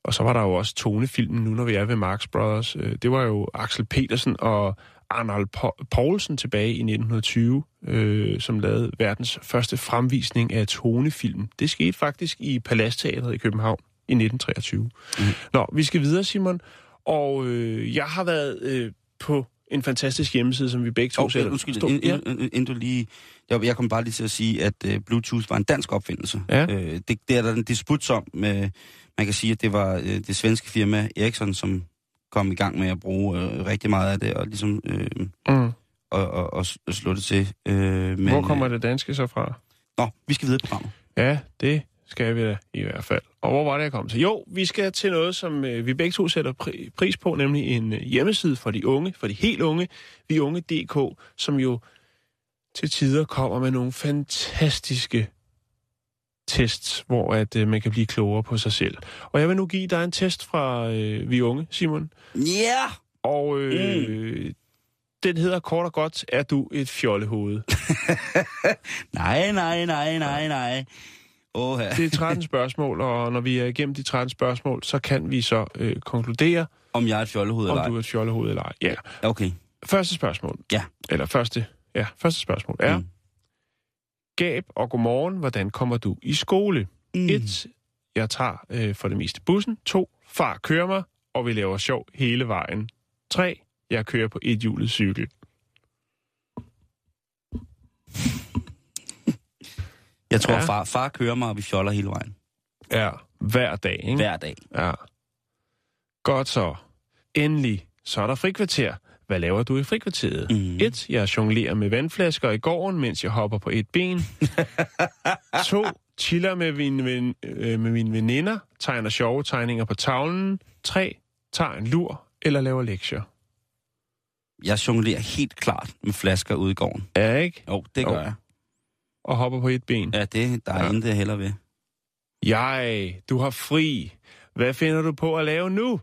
og så var der jo også tonefilmen, nu når vi er ved Marx Brothers. Øh, det var jo Axel Petersen og Arnold Poulsen tilbage i 1920, øh, som lavede verdens første fremvisning af tonefilm. Det skete faktisk i Paladsteatret i København i 1923. Mm. Nå, vi skal videre, Simon. Og øh, jeg har været øh, på en fantastisk hjemmeside, som vi begge to oh, sætter. undskyld, Stå- ind, ja. ind, ind, ind, du lige... Jeg, jeg kom bare lige til at sige, at øh, Bluetooth var en dansk opfindelse. Ja. Øh, det, det er der en disput om. Med, man kan sige, at det var øh, det svenske firma Ericsson, som kom i gang med at bruge øh, rigtig meget af det, og ligesom øh, Mm. og, og, og s- slå det til. Øh, men, Hvor kommer øh, det danske så fra? Nå, vi skal videre på programmet. Ja, det skal vi da i hvert fald. Og hvor var det, jeg kom til? Jo, vi skal til noget, som øh, vi begge to sætter pri- pris på, nemlig en øh, hjemmeside for de unge, for de helt unge, vi unge.dk, som jo til tider kommer med nogle fantastiske tests, hvor at øh, man kan blive klogere på sig selv. Og jeg vil nu give dig en test fra øh, Vi Unge, Simon. Ja! Yeah! Og øh, mm. den hedder kort og godt, er du et fjollehoved? Nej, nej, nej, nej, nej. Åh, Det er 13 spørgsmål, og når vi er igennem de 13 spørgsmål, så kan vi så øh, konkludere, om jeg er et fjollehoved eller om du ej. er et fjollehoved eller ej. Ja. Okay. Første spørgsmål. Ja. Eller første, ja, første spørgsmål er, mm. Gab og godmorgen, hvordan kommer du i skole? Mm. 1. Jeg tager øh, for det meste bussen. 2. Far kører mig, og vi laver sjov hele vejen. 3. Jeg kører på et hjulet cykel. Jeg tror, Ja. far, far kører mig, og vi fjoller hele vejen. Ja, hver dag, ikke? Hver dag. Ja. Godt så. Endelig, så er der frikvarter. Hvad laver du i frikvarteret? Mhm. 1. Jeg jonglerer med vandflasker i gården, mens jeg hopper på et ben. 2. Chiller med mine, ven, øh, med mine veninder, tegner sjove tegninger på tavlen. 3. Tager en lur eller laver lektier. Jeg jonglerer helt klart med flasker ude i gården. Ja, ikke? Jo, det gør Jo. jeg. Og hopper på et ben. Ja, det, der er Ja. intet heller ved. Jeg, du har fri. Hvad finder du på at lave nu?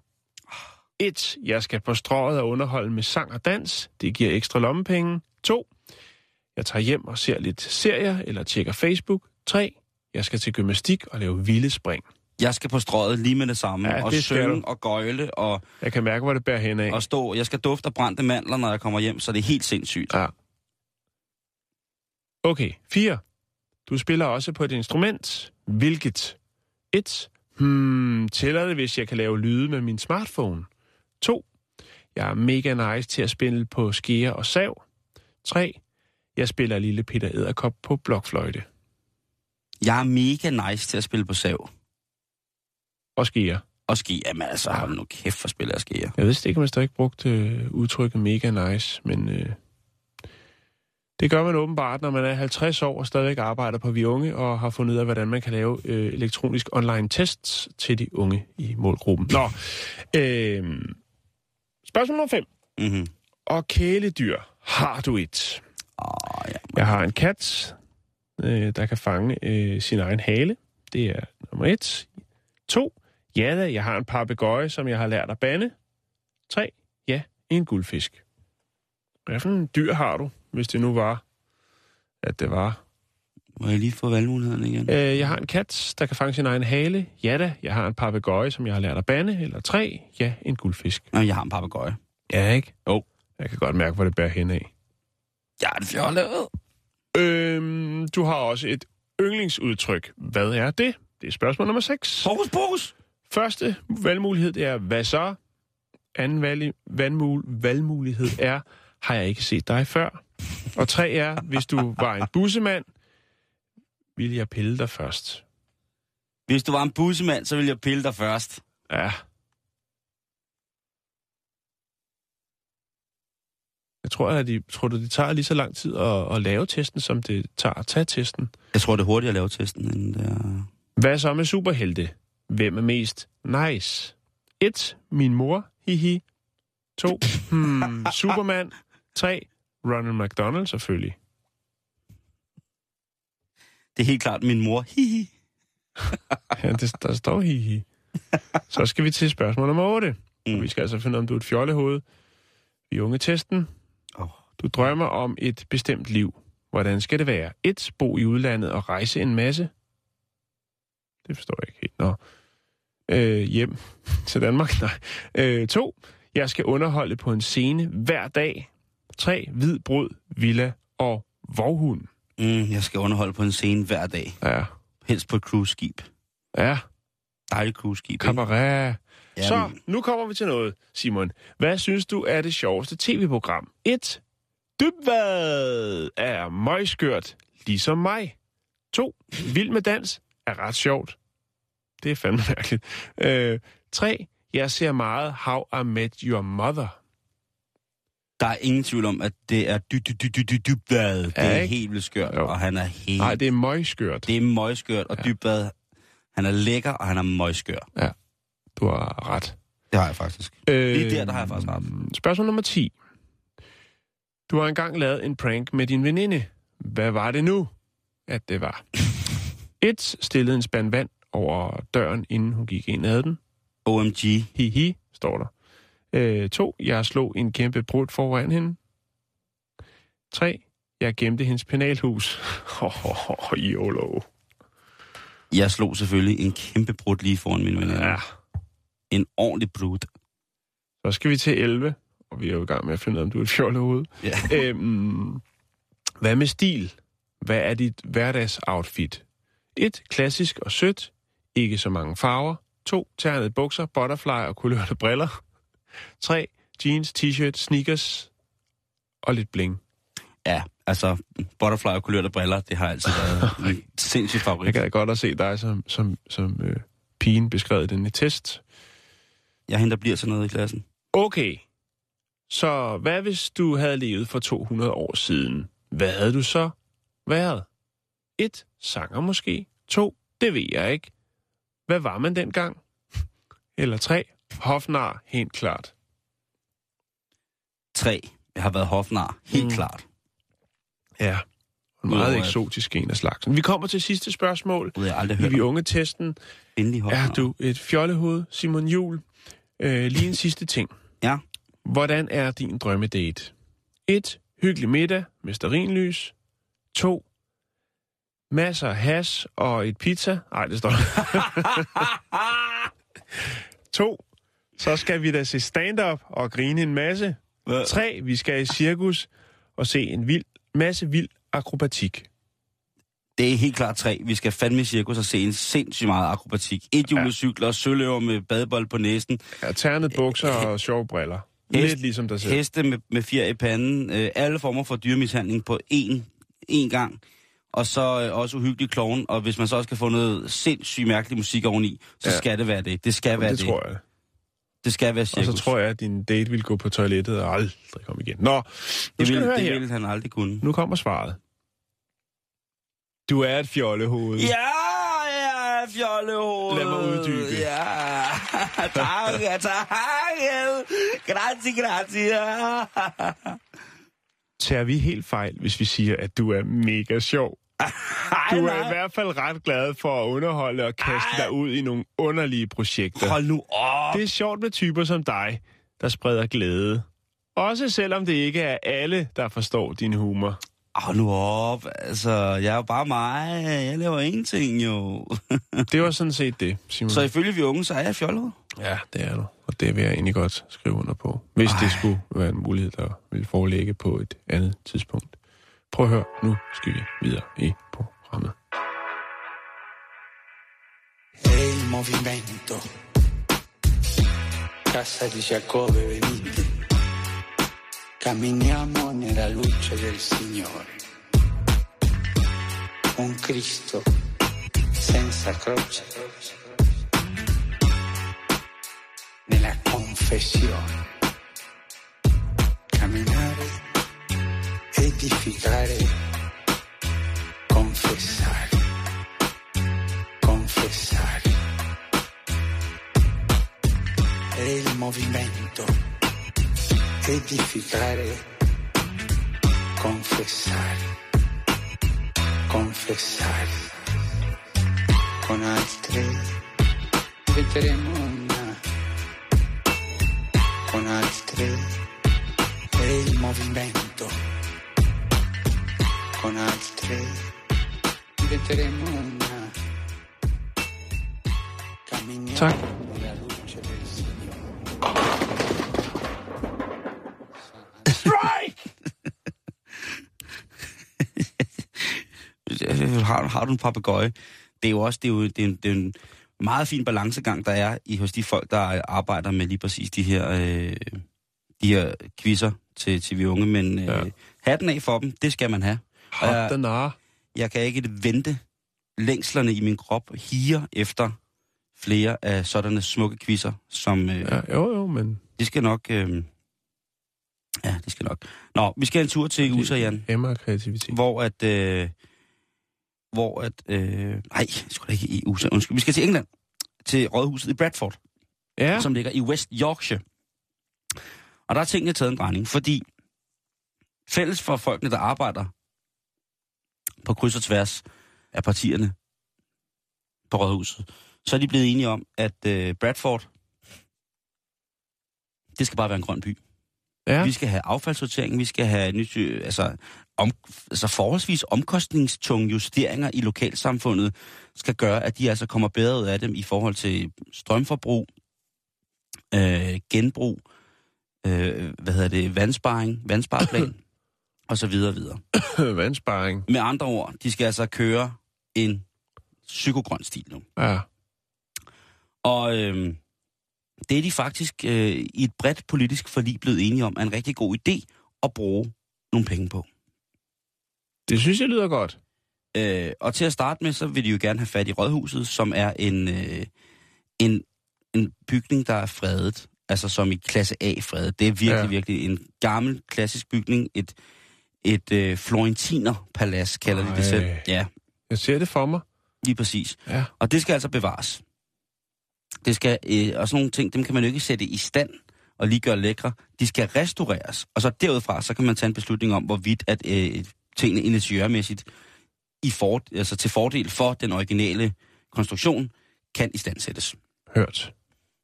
1. Jeg skal på strået og underholde med sang og dans. Det giver ekstra lommepenge. 2. Jeg tager hjem og ser lidt serier eller tjekker Facebook. 3. Jeg skal til gymnastik og lave vilde spring. Jeg skal på strøget lige med det samme. Ja, og det synge og gøjle og, Jeg kan mærke, hvor det bærer hen af. og stå. Jeg skal dufte af brændte mandler, når jeg kommer hjem, så det er helt sindssygt. Ja. Okay, 4. Du spiller også på et instrument. Hvilket? 1. Hmm, tæller det, hvis jeg kan lave lyde med min smartphone? 2. Jeg er mega nice til at spille på skære og sav. 3. Jeg spiller lille Peter Æderkop på blokfløjte Jeg er mega nice til at spille på sav. og skære. Og ski, jamen altså, hold nu kæft for spiller jeg skier. Jeg vidste ikke, om man stadig brugte øh, udtrykket mega nice, men øh, det gør man åbenbart, når man er 50 år og stadigvæk arbejder på Vi Unge, og har fundet ud af, hvordan man kan lave øh, elektronisk online tests til de unge i målgruppen. Nå, øh, spørgsmål nummer 5. Mm-hmm. Og kæledyr, har du et? Åh, ja. Jeg har en kat, øh, der kan fange øh, sin egen hale. Det er nummer et. To. Ja da, jeg har en papegøje, som jeg har lært at bande. Tre. Ja, en guldfisk. Hvad for en dyr har du, hvis det nu var, at det var? Må jeg lige få valgmulighederne igen? Øh, jeg har en kat, der kan fange sin egen hale. Ja da. Jeg har en papegøje, som jeg har lært at bande. Eller tre. Ja, en guldfisk. Nå, jeg har en papegøje. Ja, ikke? Jo. Jeg kan godt mærke, hvor det bærer hen af. Jeg er en fjollet. Øhm, du har også et yndlingsudtryk. Hvad er det? Det er spørgsmål nummer 6. Hokus pokus! Første valgmulighed det er, hvad så? Anden valg, valgmul, valgmulighed er, har jeg ikke set dig før? Og tre er, hvis du var en bussemand, ville jeg pille dig først. Hvis du var en bussemand, så ville jeg pille dig først. Ja. Jeg tror, at de, tror du, det tager lige så lang tid at, at lave testen, som det tager at tage testen. Jeg tror, det er hurtigt at lave testen, end det er... Hvad så med superhelte? Hvem er mest nice? 1. Min mor. Hihi. 2. Hmm, Superman. 3. Ronald McDonald selvfølgelig. Det er helt klart min mor. Hihi. Ja, det, der står hihi. Så skal vi til spørgsmål nummer 8. Mm. Vi skal altså finde ud af, om du er et fjollehoved. Vi unge testen. Oh. Du drømmer om et bestemt liv. Hvordan skal det være? 1. Bo i udlandet og rejse en masse. Det forstår jeg ikke helt. Nå. Øh, hjem til Danmark? Nej. Øh, 2. Jeg skal underholde på en scene hver dag. 3. Hvid brød, villa og vorhund. Mm, jeg skal underholde på en scene hver dag. Ja. Helst på et cruise-skib. Ja. Dejligt cruise-skib? Cabaret. Ja, Så, nu kommer vi til noget, Simon. Hvad synes du er det sjoveste tv-program? 1. Dybvad er møgskørt, ligesom mig. 2. Vild med dans er ret sjovt. Det er fandme mærkeligt. Øh, 3. Jeg ser meget How I Met Your Mother. Der er ingen tvivl om, at det er dy dy dy dy dy dybvad. Det Ja, er ikke? helt vildt skørt, Jo. og han er helt... Nej, det er møgskørt. det er møgskørt, og Ja. ja. dybvad, han er lækker, og han er møgskør. Du har ret. Det har jeg faktisk. Øh, Lige der, der har jeg faktisk ret. Spørgsmål nummer 10. Du har engang lavet en prank med din veninde. Hvad var det nu, at det var? 1. Stillede en spand vand over døren, inden hun gik ind ad den. OMG. Hihi, står der. Øh, 2. Jeg slog en kæmpe brud foran hende. 3. Jeg gemte hendes penalhus. YOLO. Jeg slog selvfølgelig en kæmpe brud lige foran min veninde. Ja. En ordentlig brud. Så skal vi til 11, og vi er jo i gang med at finde ud af, om du er et fjollehoved. Ja. Øhm, hvad med stil? Hvad er dit hverdagsoutfit? 1. Klassisk og sødt. Ikke så mange farver. 2. Ternede bukser, butterfly og kulørte briller. 3. Jeans, t-shirt, sneakers og lidt bling. Ja, altså, butterfly og kulørte briller, det har altid været en sindssyg Jeg favorit. kan godt at se dig som, som, som øh, pigen beskrevet i denne test. Jeg henter bliver sådan noget i klassen. Okay, så hvad hvis du havde levet for 200 år siden? Hvad havde du så været? 1. Sanger måske. 2. Det ved jeg ikke. Hvad var man dengang? Eller 3. Hofnar, helt klart. Tre. Jeg har været hofnar, helt Mm. klart. Ja. En Udover meget at- eksotisk en af slagsen. Vi kommer til sidste spørgsmål. Har jeg aldrig I hørt vi om. unge testen. Endelig hofnar. Er du et fjollehoved, Simon Jul? Øh, lige en sidste ting. Ja. Hvordan er din drømmedate? 1. Hyggelig middag med sterinlys. 2. Masser af hash og et pizza. Nej, det står der. 2. Så skal vi da se stand-up og grine en masse. Hvad? 3. Vi skal i cirkus og se en vild, masse vild akrobatik. Det er helt klart tre. Vi skal fandme i cirkus og se en sindssygt meget akrobatik. Et julecykler, søløver med badebold på næsen, Ja, ternet bukser og sjove briller. Hest- Lidt ligesom dig selv. heste med, med fjer i panden, øh, alle former for dyremishandling på én, én gang. Og så øh, også uhyggelig klovn, og hvis man så også kan få noget sindssygt mærkelig musik oveni, så Ja. ja. skal det være det. Det skal være det det. tror jeg. Det skal være Og cirkus. så tror jeg, at din date vil gå på toilettet og aldrig komme igen. Nå, det skal vil, du høre det her. vil han aldrig kunne. Nu kommer svaret. Du er et fjollehoved. Ja, ja, fjollehoved. Lad mig uddybe. Ja, tak, tak. Grazie, grazie. Tager vi helt fejl, hvis vi siger, at du er mega sjov? Ej, Du er i hvert fald ret glad for at underholde og kaste Ej. dig ud i nogle underlige projekter. Hold nu op. Det er sjovt med typer som dig, der spreder glæde. Også selvom det ikke er alle, der forstår din humor. Åh, nu op. Altså, jeg er jo bare mig. Jeg laver ingenting, jo. Det var sådan set det, Simon. så ifølge vi unge, så er jeg fjollet. Ja, det er du. Og det vil jeg egentlig godt skrive under på. Hvis Ej. det skulle være en mulighed, der vil forelægge på et andet tidspunkt. Prøv at høre, nu skal vi videre i programmet. Il movimento. Casa di Giacobbe, venite. Camminiamo nella luce del Signore. Un Cristo senza croce. Nella confessione. Camminare, edificare, confessare confessare. È il movimento. Edificare, confessare, confessare. Con altre diventeremo una. Con altre è il movimento. Con altre diventeremo una. Camminiamo Tak. nella luce del Signore. har, har du en papegøje? Det er jo også det er jo, det er, en- det er en meget fin balancegang, der er i hos de folk, der arbejder med lige præcis de her, øh, de her quizzer til, til vi unge. Men øh, ja. hatten af for dem, det skal man have. Og jeg, jeg kan ikke vente længslerne i min krop higer efter flere af sådanne smukke quizzer, som øh, ja. Jo, jo, men det skal nok... Øh, ja, det skal nok. Nå, vi skal en tur til USA, Jan emmer af kreativitet. hvor at... Øh, hvor at... Øh, nej, sgu da ikke i USA, undskyld. Vi skal til England, til rådhuset i Bradford, ja. som ligger i West Yorkshire. Og der er tingene taget en drejning, fordi fælles for folkene, der arbejder på kryds og tværs af partierne på rådhuset, så er de blevet enige om, at øh, Bradford, det skal bare være en grøn by. ja. Vi skal have affaldssortering, vi skal have nyt, øh, altså, om, altså forholdsvis omkostningstunge justeringer i lokalsamfundet, skal gøre, at de altså kommer bedre ud af dem i forhold til strømforbrug, øh, genbrug, øh, hvad hedder det, vandsparing, vandspareplan, og så videre og videre. Vandsparing. Med andre ord, de skal altså køre en psykogrøn stil nu. Ja. Og øh, det er de faktisk øh, i et bredt politisk forlig blevet enige om, er en rigtig god idé at bruge nogle penge på. Det synes jeg lyder godt. Øh, og til at starte med, så vil de jo gerne have fat i Rådhuset, som er en, øh, en, en bygning, der er fredet. Altså som i klasse A fredet. Det er virkelig, ja. virkelig en gammel, klassisk bygning. Et, et øh, florentinerpalads, kalder de Ej. det selv. Ja, Jeg ser det for mig. lige præcis. Ja. Og det skal altså bevares. Det skal, øh, og sådan nogle ting, dem kan man jo ikke sætte i stand og lige gøre lækre. De skal restaureres. Og så derudfra, så kan man tage en beslutning om, hvorvidt at øh, tingene initiørmæssigt i for, altså til fordel for den originale konstruktion kan istandsættes. Hørt.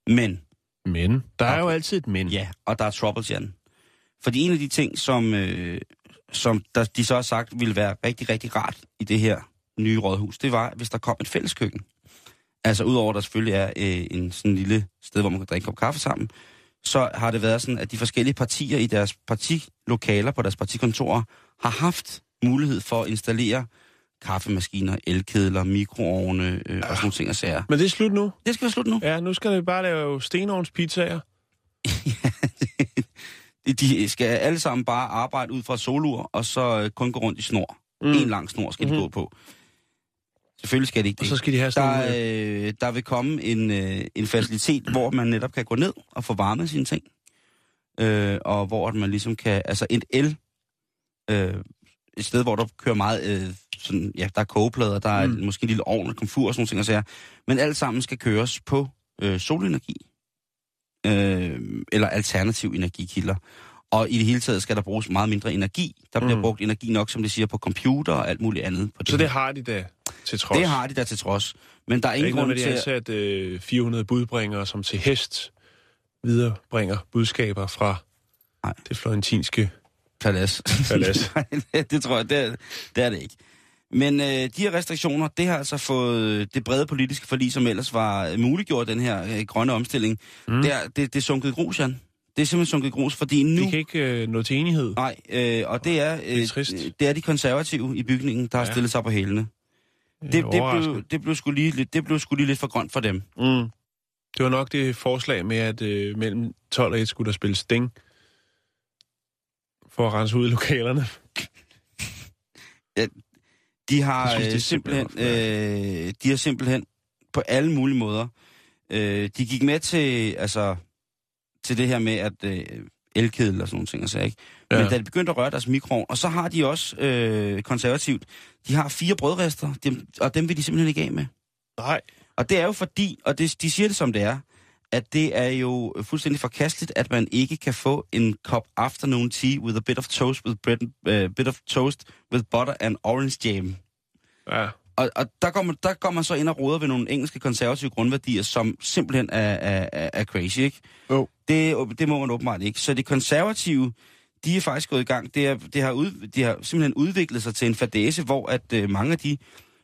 Men, Men. Der er jo altid et men. ja, og der er troubles, Jan. Fordi en af de ting, som, øh, som der, de så har sagt ville være rigtig, rigtig rart i det her nye rådhus, det var, hvis der kom et fælleskøkken. Altså udover at der selvfølgelig er øh, en sådan lille sted, hvor man kan drikke en kop kaffe sammen, så har det været sådan, at de forskellige partier i deres partilokaler på deres partikontorer har haft mulighed for at installere kaffemaskiner, elkedler, mikroovne øh, og sådan nogle ting og sager. Men det er slut nu. Det skal være slut nu. Ja, nu skal vi bare lave stenovnspizzaer. De- De skal alle sammen bare arbejde ud fra solur, og så øh, kun gå rundt i snor. Mm. En lang snor skal de Mhm. gå på. Selvfølgelig skal de ikke Og det. så skal de have sådan der, øh, der vil komme en, øh, en facilitet, hvor man netop kan gå ned og få varmet sine ting. Øh, og hvor man ligesom kan... Altså et el... Øh, et sted, hvor der kører meget... Øh, sådan, ja, der er kogeplader, der er mm. måske en lille ovn og komfur og sådan nogle ting. Og sager. Men alt sammen skal køres på øh, solenergi. Øh, eller alternativ energikilder. Og i det hele taget skal der bruges meget mindre energi. Der bliver Mm. brugt energi nok, som det siger, på computer og alt muligt andet. På Så det har de da til trods. det har de da til trods. Men der er ingen ikke noget grund til... har ansat øh, 400 budbringere, som til hest viderebringer budskaber fra Nej. det florentinske Palads. Palads. Nej, det, det tror jeg, det er, det er det ikke. Men øh, de her restriktioner, det har altså fået det brede politiske forlig, som ellers var muliggjort, den her øh, grønne omstilling, mm. det, er, det, det er sunket grus, Jan. Det er simpelthen sunket grus, fordi nu... De kan ikke øh, nå til enighed. Nej, øh, og det er, øh, Det er trist. det er de konservative i bygningen, der har Ja. stillet sig på hælene. Det, Det, blev, det, blev sgu lige, lidt- det blev sgu lige lidt for grønt for dem. Mm. Det var nok det forslag med, at øh, mellem 12 og 1 skulle der spille Sting for at rense ud i lokalerne. De har Jeg synes, det er øh, simpelthen, simpelthen øh, de har simpelthen på alle mulige måder, øh, de gik med til, altså, til det her med, at øh, elkedel og sådan nogle ting, altså, ikke? Men Ja. da de begyndte at røre deres mikroovn, og så har de også øh, konservativt, de har fire brødrester, dem, og dem vil de simpelthen ikke af med. Nej. Og det er jo fordi, og det, de siger det som det er, at det er jo fuldstændig forkasteligt, at man ikke kan få en kop afternoon tea with a bit of toast with bread, uh, bit of toast with butter and orange jam. Ja. Og, og der, går man, der går man så ind og råder ved nogle engelske konservative grundværdier, som simpelthen er, er, er, er crazy, ikke? Jo. Det, det må man åbenbart ikke. Så de konservative, de er faktisk gået i gang. Det, er, det har, ud, de har simpelthen udviklet sig til en fadese, hvor at øh, mange af de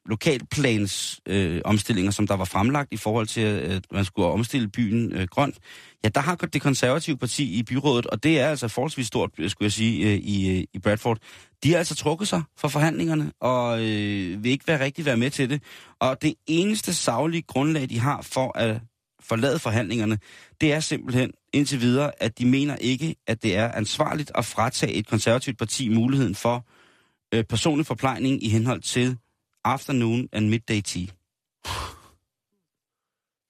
lokalplans øh, omstillinger, som der var fremlagt i forhold til, at man skulle omstille byen øh, grønt, ja, der har det konservative parti i byrådet, og det er altså forholdsvis stort, øh, skulle jeg sige, øh, i, øh, i Bradford. De har altså trukket sig fra forhandlingerne, og øh, vil ikke være rigtig være med til det. Og det eneste savlige grundlag, de har for at forlade forhandlingerne, det er simpelthen indtil videre, at de mener ikke, at det er ansvarligt at fratage et konservativt parti muligheden for øh, personlig forplejning i henhold til afternoon and midday tea.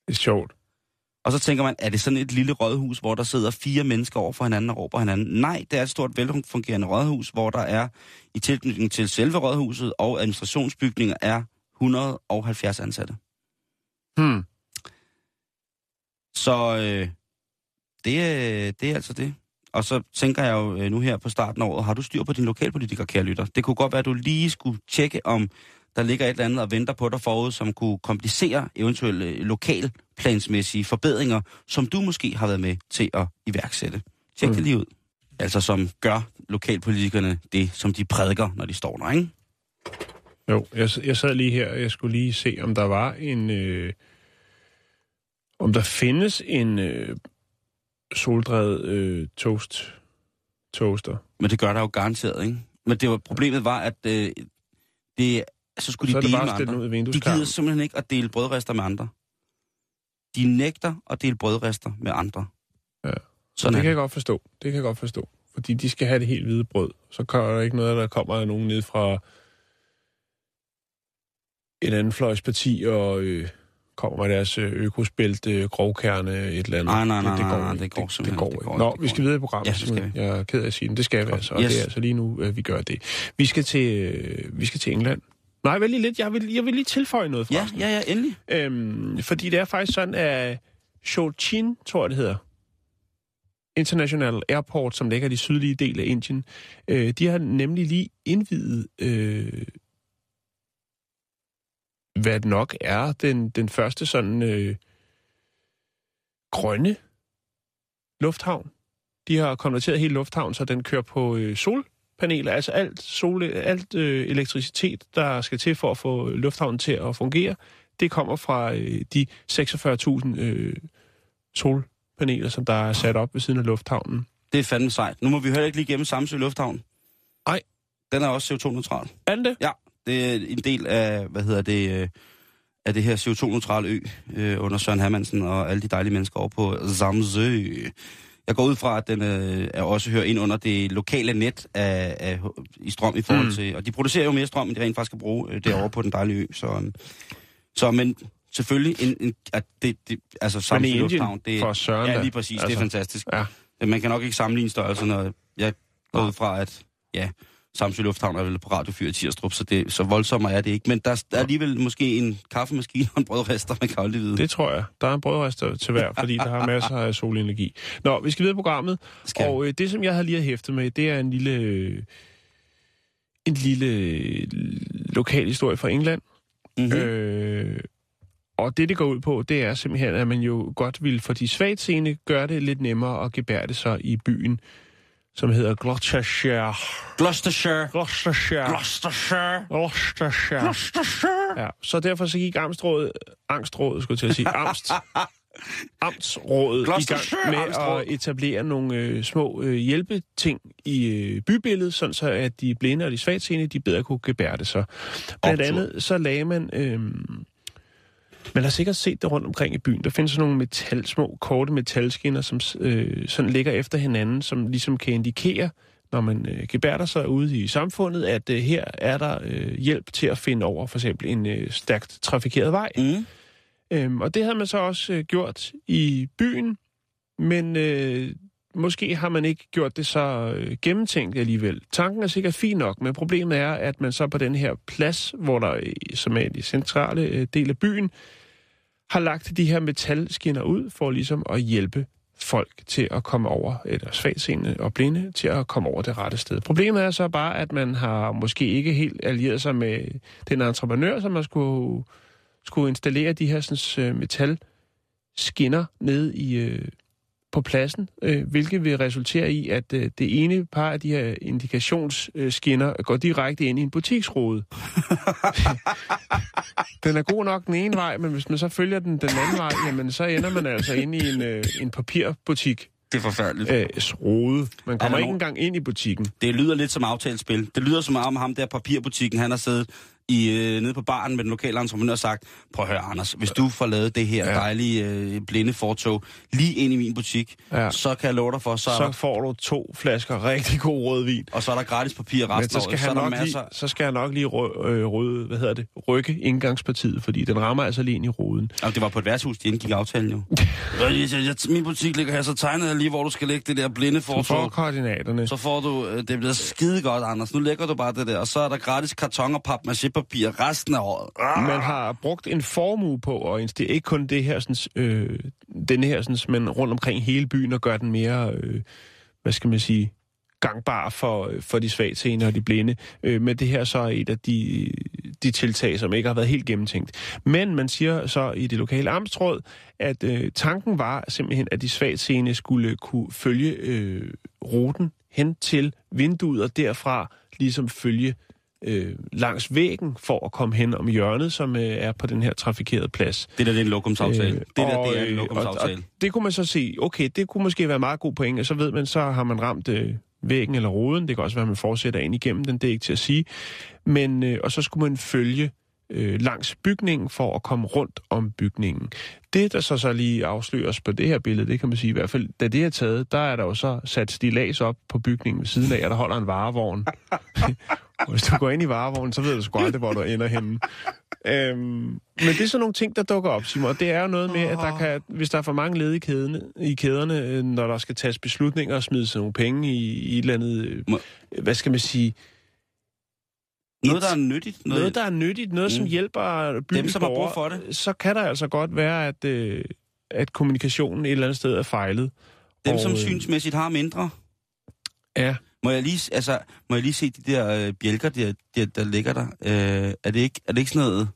Det er sjovt. Og så tænker man, er det sådan et lille rådhus, hvor der sidder fire mennesker over for hinanden og råber hinanden? Nej, det er et stort velfungerende rådhus, hvor der er i tilknytning til selve rådhuset og administrationsbygninger er 170 ansatte. Hmm. Så øh, det, er- det er altså det. Og så tænker jeg jo øh, nu her på starten af året, har du styr på din lokalpolitiker, kære lytter? Det kunne godt være, at du lige skulle tjekke, om der ligger et eller andet og venter på dig forud, som kunne komplicere eventuelle lokalplansmæssige forbedringer, som du måske har været med til at iværksætte. Tjek det Mm. lige ud. Altså som gør lokalpolitikerne det, som de prædiker, når de står der, ikke? Jo, jeg, jeg sad lige her, og jeg skulle lige se, om der var en... Øh, om der findes en øh, soldrevet øh, toast toaster. Men det gør der jo garanteret, ikke? Men det var, problemet var, at øh, det, så skulle Så de det dele med andre. De gider simpelthen ikke at dele brødrester med andre. De nægter at dele brødrester med andre. Ja. Sådan det kan jeg det. godt forstå. Det kan jeg godt forstå. Fordi de skal have det helt hvide brød. Så kommer der ikke noget, der kommer af nogen ned fra et andet fløjsparti og øh, kommer med deres øh, økospælt øh, grovkerne et eller andet. Nej, nej, nej, det, det nej, går, nej, ikke. det går det, simpelthen går ikke. ikke. Det går Nå, det vi går skal videre i programmet. Ja, det skal simpelthen. Jeg er ked af at sige det. Det skal vi altså, og Yes. det er altså lige nu, øh, vi gør det. Vi skal til, øh, vi skal til England. Nej, vent lige lidt. Jeg vil, jeg vil lige tilføje noget Ja, forresten. ja, ja, endelig. Øhm, fordi det er faktisk sådan, at Cochin, tror jeg det hedder, International Airport, som ligger i de sydlige del af Indien, øh, de har nemlig lige indvidet, øh, hvad nok er den, den første sådan øh, grønne lufthavn. De har konverteret hele lufthavnen, så den kører på øh, solpaneler, altså alt, sol, alt øh, elektricitet, der skal til for at få lufthavnen til at fungere, det kommer fra øh, de 46.000 øh, solpaneler, som der er sat op ved siden af lufthavnen. Det er fandme sejt. Nu må vi heller ikke lige gennem Samsø Lufthavn. Nej. Den er også CO2-neutral. Er den det? Ja, det er en del af, hvad hedder det, øh, af det her CO2-neutrale ø øh, under Søren Hermansen og alle de dejlige mennesker over på Samsø. Jeg går ud fra, at den øh, er også hører ind under det lokale net af, af, i strøm i forhold Mm. til... Og de producerer jo mere strøm, end de rent faktisk skal bruge øh, derovre på den dejlige ø. Så, øh, så men selvfølgelig, en, en, at det, det, altså Indien, Lufthavn, det, for søren ja, lige præcis, altså, det er Altså, fantastisk. ja. Man kan nok ikke sammenligne størrelserne, og jeg går ud fra, at ja, Samsø Lufthavn er vel på radiofyr i Tirstrup, så, det, så voldsommere er det ikke. Men der er alligevel måske en kaffemaskine og en brødrester, man kan aldrig vide. Det tror jeg. Der er en brødrester til hver, fordi der har masser af solenergi. Nå, vi skal videre i programmet. Skal. Og øh, det, som jeg har lige hæftet med, det er en lille, øh, en lille øh, lokal historie fra England. mm-hmm. Øh, og det, det går ud på, det er simpelthen, at man jo godt vil for de svagtseende gøre det lidt nemmere at gebære det sig i byen. Som hedder Gloucestershire. Gloucestershire. Gloucestershire. Gloucestershire. Gloucestershire. Gloucestershire. Ja, så derfor så gik Amstrådet, Angstrådet, skulle jeg til at sige, Amst, Amtsrådet i gang med Amtsråd. at etablere nogle øh, små øh, hjælpeting i øh, bybilledet, sådan så at de blinde og de svagtseende, de bedre kunne gebærde sig. Blandt andet så lagde man... Øh, man har sikkert set det rundt omkring i byen. Der findes sådan nogle metal, små, korte metalskinner, som øh, sådan ligger efter hinanden, som ligesom kan indikere, når man øh, gebærder sig ude i samfundet, at øh, her er der øh, hjælp til at finde over for eksempel en øh, stærkt trafikeret vej. Mm. Øhm, og det havde man så også øh, gjort i byen, men øh, måske har man ikke gjort det så øh, gennemtænkt alligevel. Tanken er sikkert fin nok, men problemet er, at man så på den her plads, hvor der øh, som er i centrale øh, del af byen, har lagt de her metalskinner ud for ligesom at hjælpe folk til at komme over, eller svagtseende og blinde, til at komme over det rette sted. Problemet er så bare, at man har måske ikke helt allieret sig med den entreprenør, som man skulle, skulle installere de her sådan, metal metalskinner ned i, øh, på pladsen, øh, hvilket vil resultere i, at øh, det ene par af de her indikationsskinner går direkte ind i en butiksrode. den er god nok den ene vej, men hvis man så følger den den anden vej, jamen så ender man altså inde i en, øh, en papirbutik. Det er forfærdeligt. Øh, rode. Man kommer ikke engang ind i butikken. Det lyder lidt som aftalespil. Det lyder som om ham der papirbutikken, han har siddet i, øh, nede på baren med den lokale entreprenør og sagt, prøv at høre Anders, hvis du får lavet det her Ja. dejlige øh, blinde fortog lige ind i min butik, Ja. så kan jeg love dig for, så, Så der, får du to flasker rigtig god rødvin. og så er der gratis papir Men resten så af skal, er han nok masser... lige, så skal jeg nok lige rø, øh, røde, hvad hedder det, rykke indgangspartiet, fordi den rammer altså lige ind i ruden. Jamen, det var på et værtshus, de indgik aftalen jo. min butik ligger her, så tegnede jeg lige, hvor du skal lægge det der blinde Du får fortog. koordinaterne. Så får du, øh, det bliver skide godt, Anders. Nu lægger du bare det der, og så er der gratis karton og papmaché-papir resten af året. Ah. Man har brugt en formue på at installere ikke kun det her, sådan, øh, den her, sådan, men rundt omkring hele byen og gøre den mere, øh, hvad skal man sige, gangbar for, øh, for de svagtseende og de blinde. Øh, men det her så er et af de, de tiltag, som ikke har været helt gennemtænkt. Men man siger så i det lokale amtsråd, at øh, tanken var simpelthen, at de svagtseende skulle kunne følge øh, ruten hen til vinduet og derfra ligesom følge øh, langs væggen for at komme hen om hjørnet, som øh, er på den her trafikerede plads. Det der, det er en lokumsaftale. Øh, det der, og, det er en øh, lokumsaftale. Og, og det kunne man så sige, okay, det kunne måske være meget god point, og så ved man, så har man ramt øh, væggen eller ruden. Det kan også være, at man fortsætter ind igennem den, det er ikke til at sige. Men, øh, og så skulle man følge øh, langs bygningen for at komme rundt om bygningen. Det, der så så lige afsløres på det her billede, det kan man sige i hvert fald, da det er taget, der er der jo så sat stilas op på bygningen ved siden af, og der holder en varevogn. Og hvis du går ind i varevognen, så ved du sgu aldrig, hvor du ender henne. Øhm, men det er sådan nogle ting, der dukker op, Simon. Og det er jo noget med, at der kan, hvis der er for mange led i, kædene, i kæderne, øh, når der skal tages beslutninger og smides nogle penge i, i et eller andet, øh, Må- hvad skal man sige, Noget, der er nyttigt. noget, der er nyttigt, noget, som Mm. hjælper byens Dem, som har brug for det. så kan der altså godt være, at, øh, at kommunikationen et eller andet sted er fejlet. Dem, Og, som øh, synsmæssigt har mindre. Ja, Må jeg lige, altså, må jeg lige se de der øh, bjælker, der, der, der ligger der? Øh, er, det ikke, er det ikke sådan noget...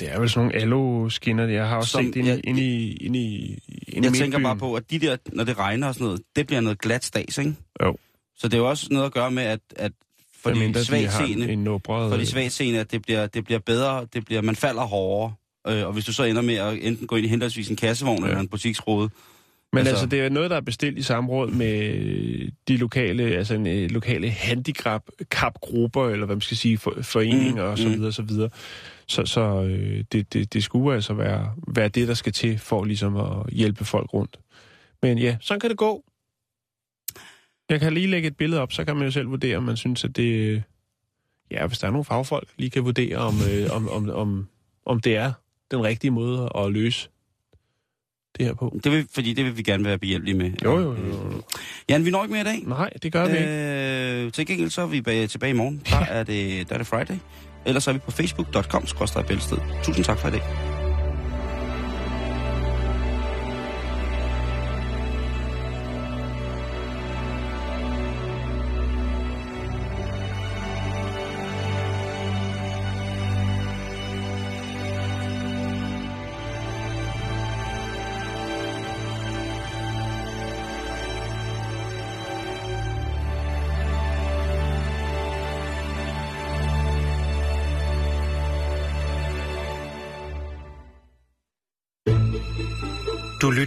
det er vel sådan nogle alo-skinner, jeg har også Som- set ind, ja, i, ind i, ind i, ind Jeg i tænker bare på, at de der, når det regner og sådan noget, det bliver noget glat stas, ikke? Jo. Så det er jo også noget at gøre med, at, at for de har en nubret, for de svagtseende, at det bliver, det bliver bedre, det bliver, man falder hårdere. Øh, og hvis du så ender med at enten gå ind i henholdsvis en kassevogn ja. Eller en butiksrode, Men altså, Altså- altså, det er noget, der er bestilt i samråd med de lokale, altså en, øh, lokale handicap-grupper, eller hvad man skal sige, for, foreninger Mm, og så mm. videre, så videre. Så, så øh, det, det, det skulle altså være, være det, der skal til for ligesom at hjælpe folk rundt. Men ja, sådan kan det gå. Jeg kan lige lægge et billede op, så kan man jo selv vurdere, om man synes, at det... Ja, hvis der er nogle fagfolk, lige kan vurdere, om, øh, om, om, om, om det er den rigtige måde at løse det her på. det vil, fordi det vil vi gerne være behjælpelige med. Jo, jo, jo. Jan, vi når ikke mere i dag. Nej, det gør vi ikke. Øh, til gengæld så er vi bag, tilbage i morgen. Der er det, der er det Friday. Ellers er vi på facebook.com bælsted. Tusind tak for i dag.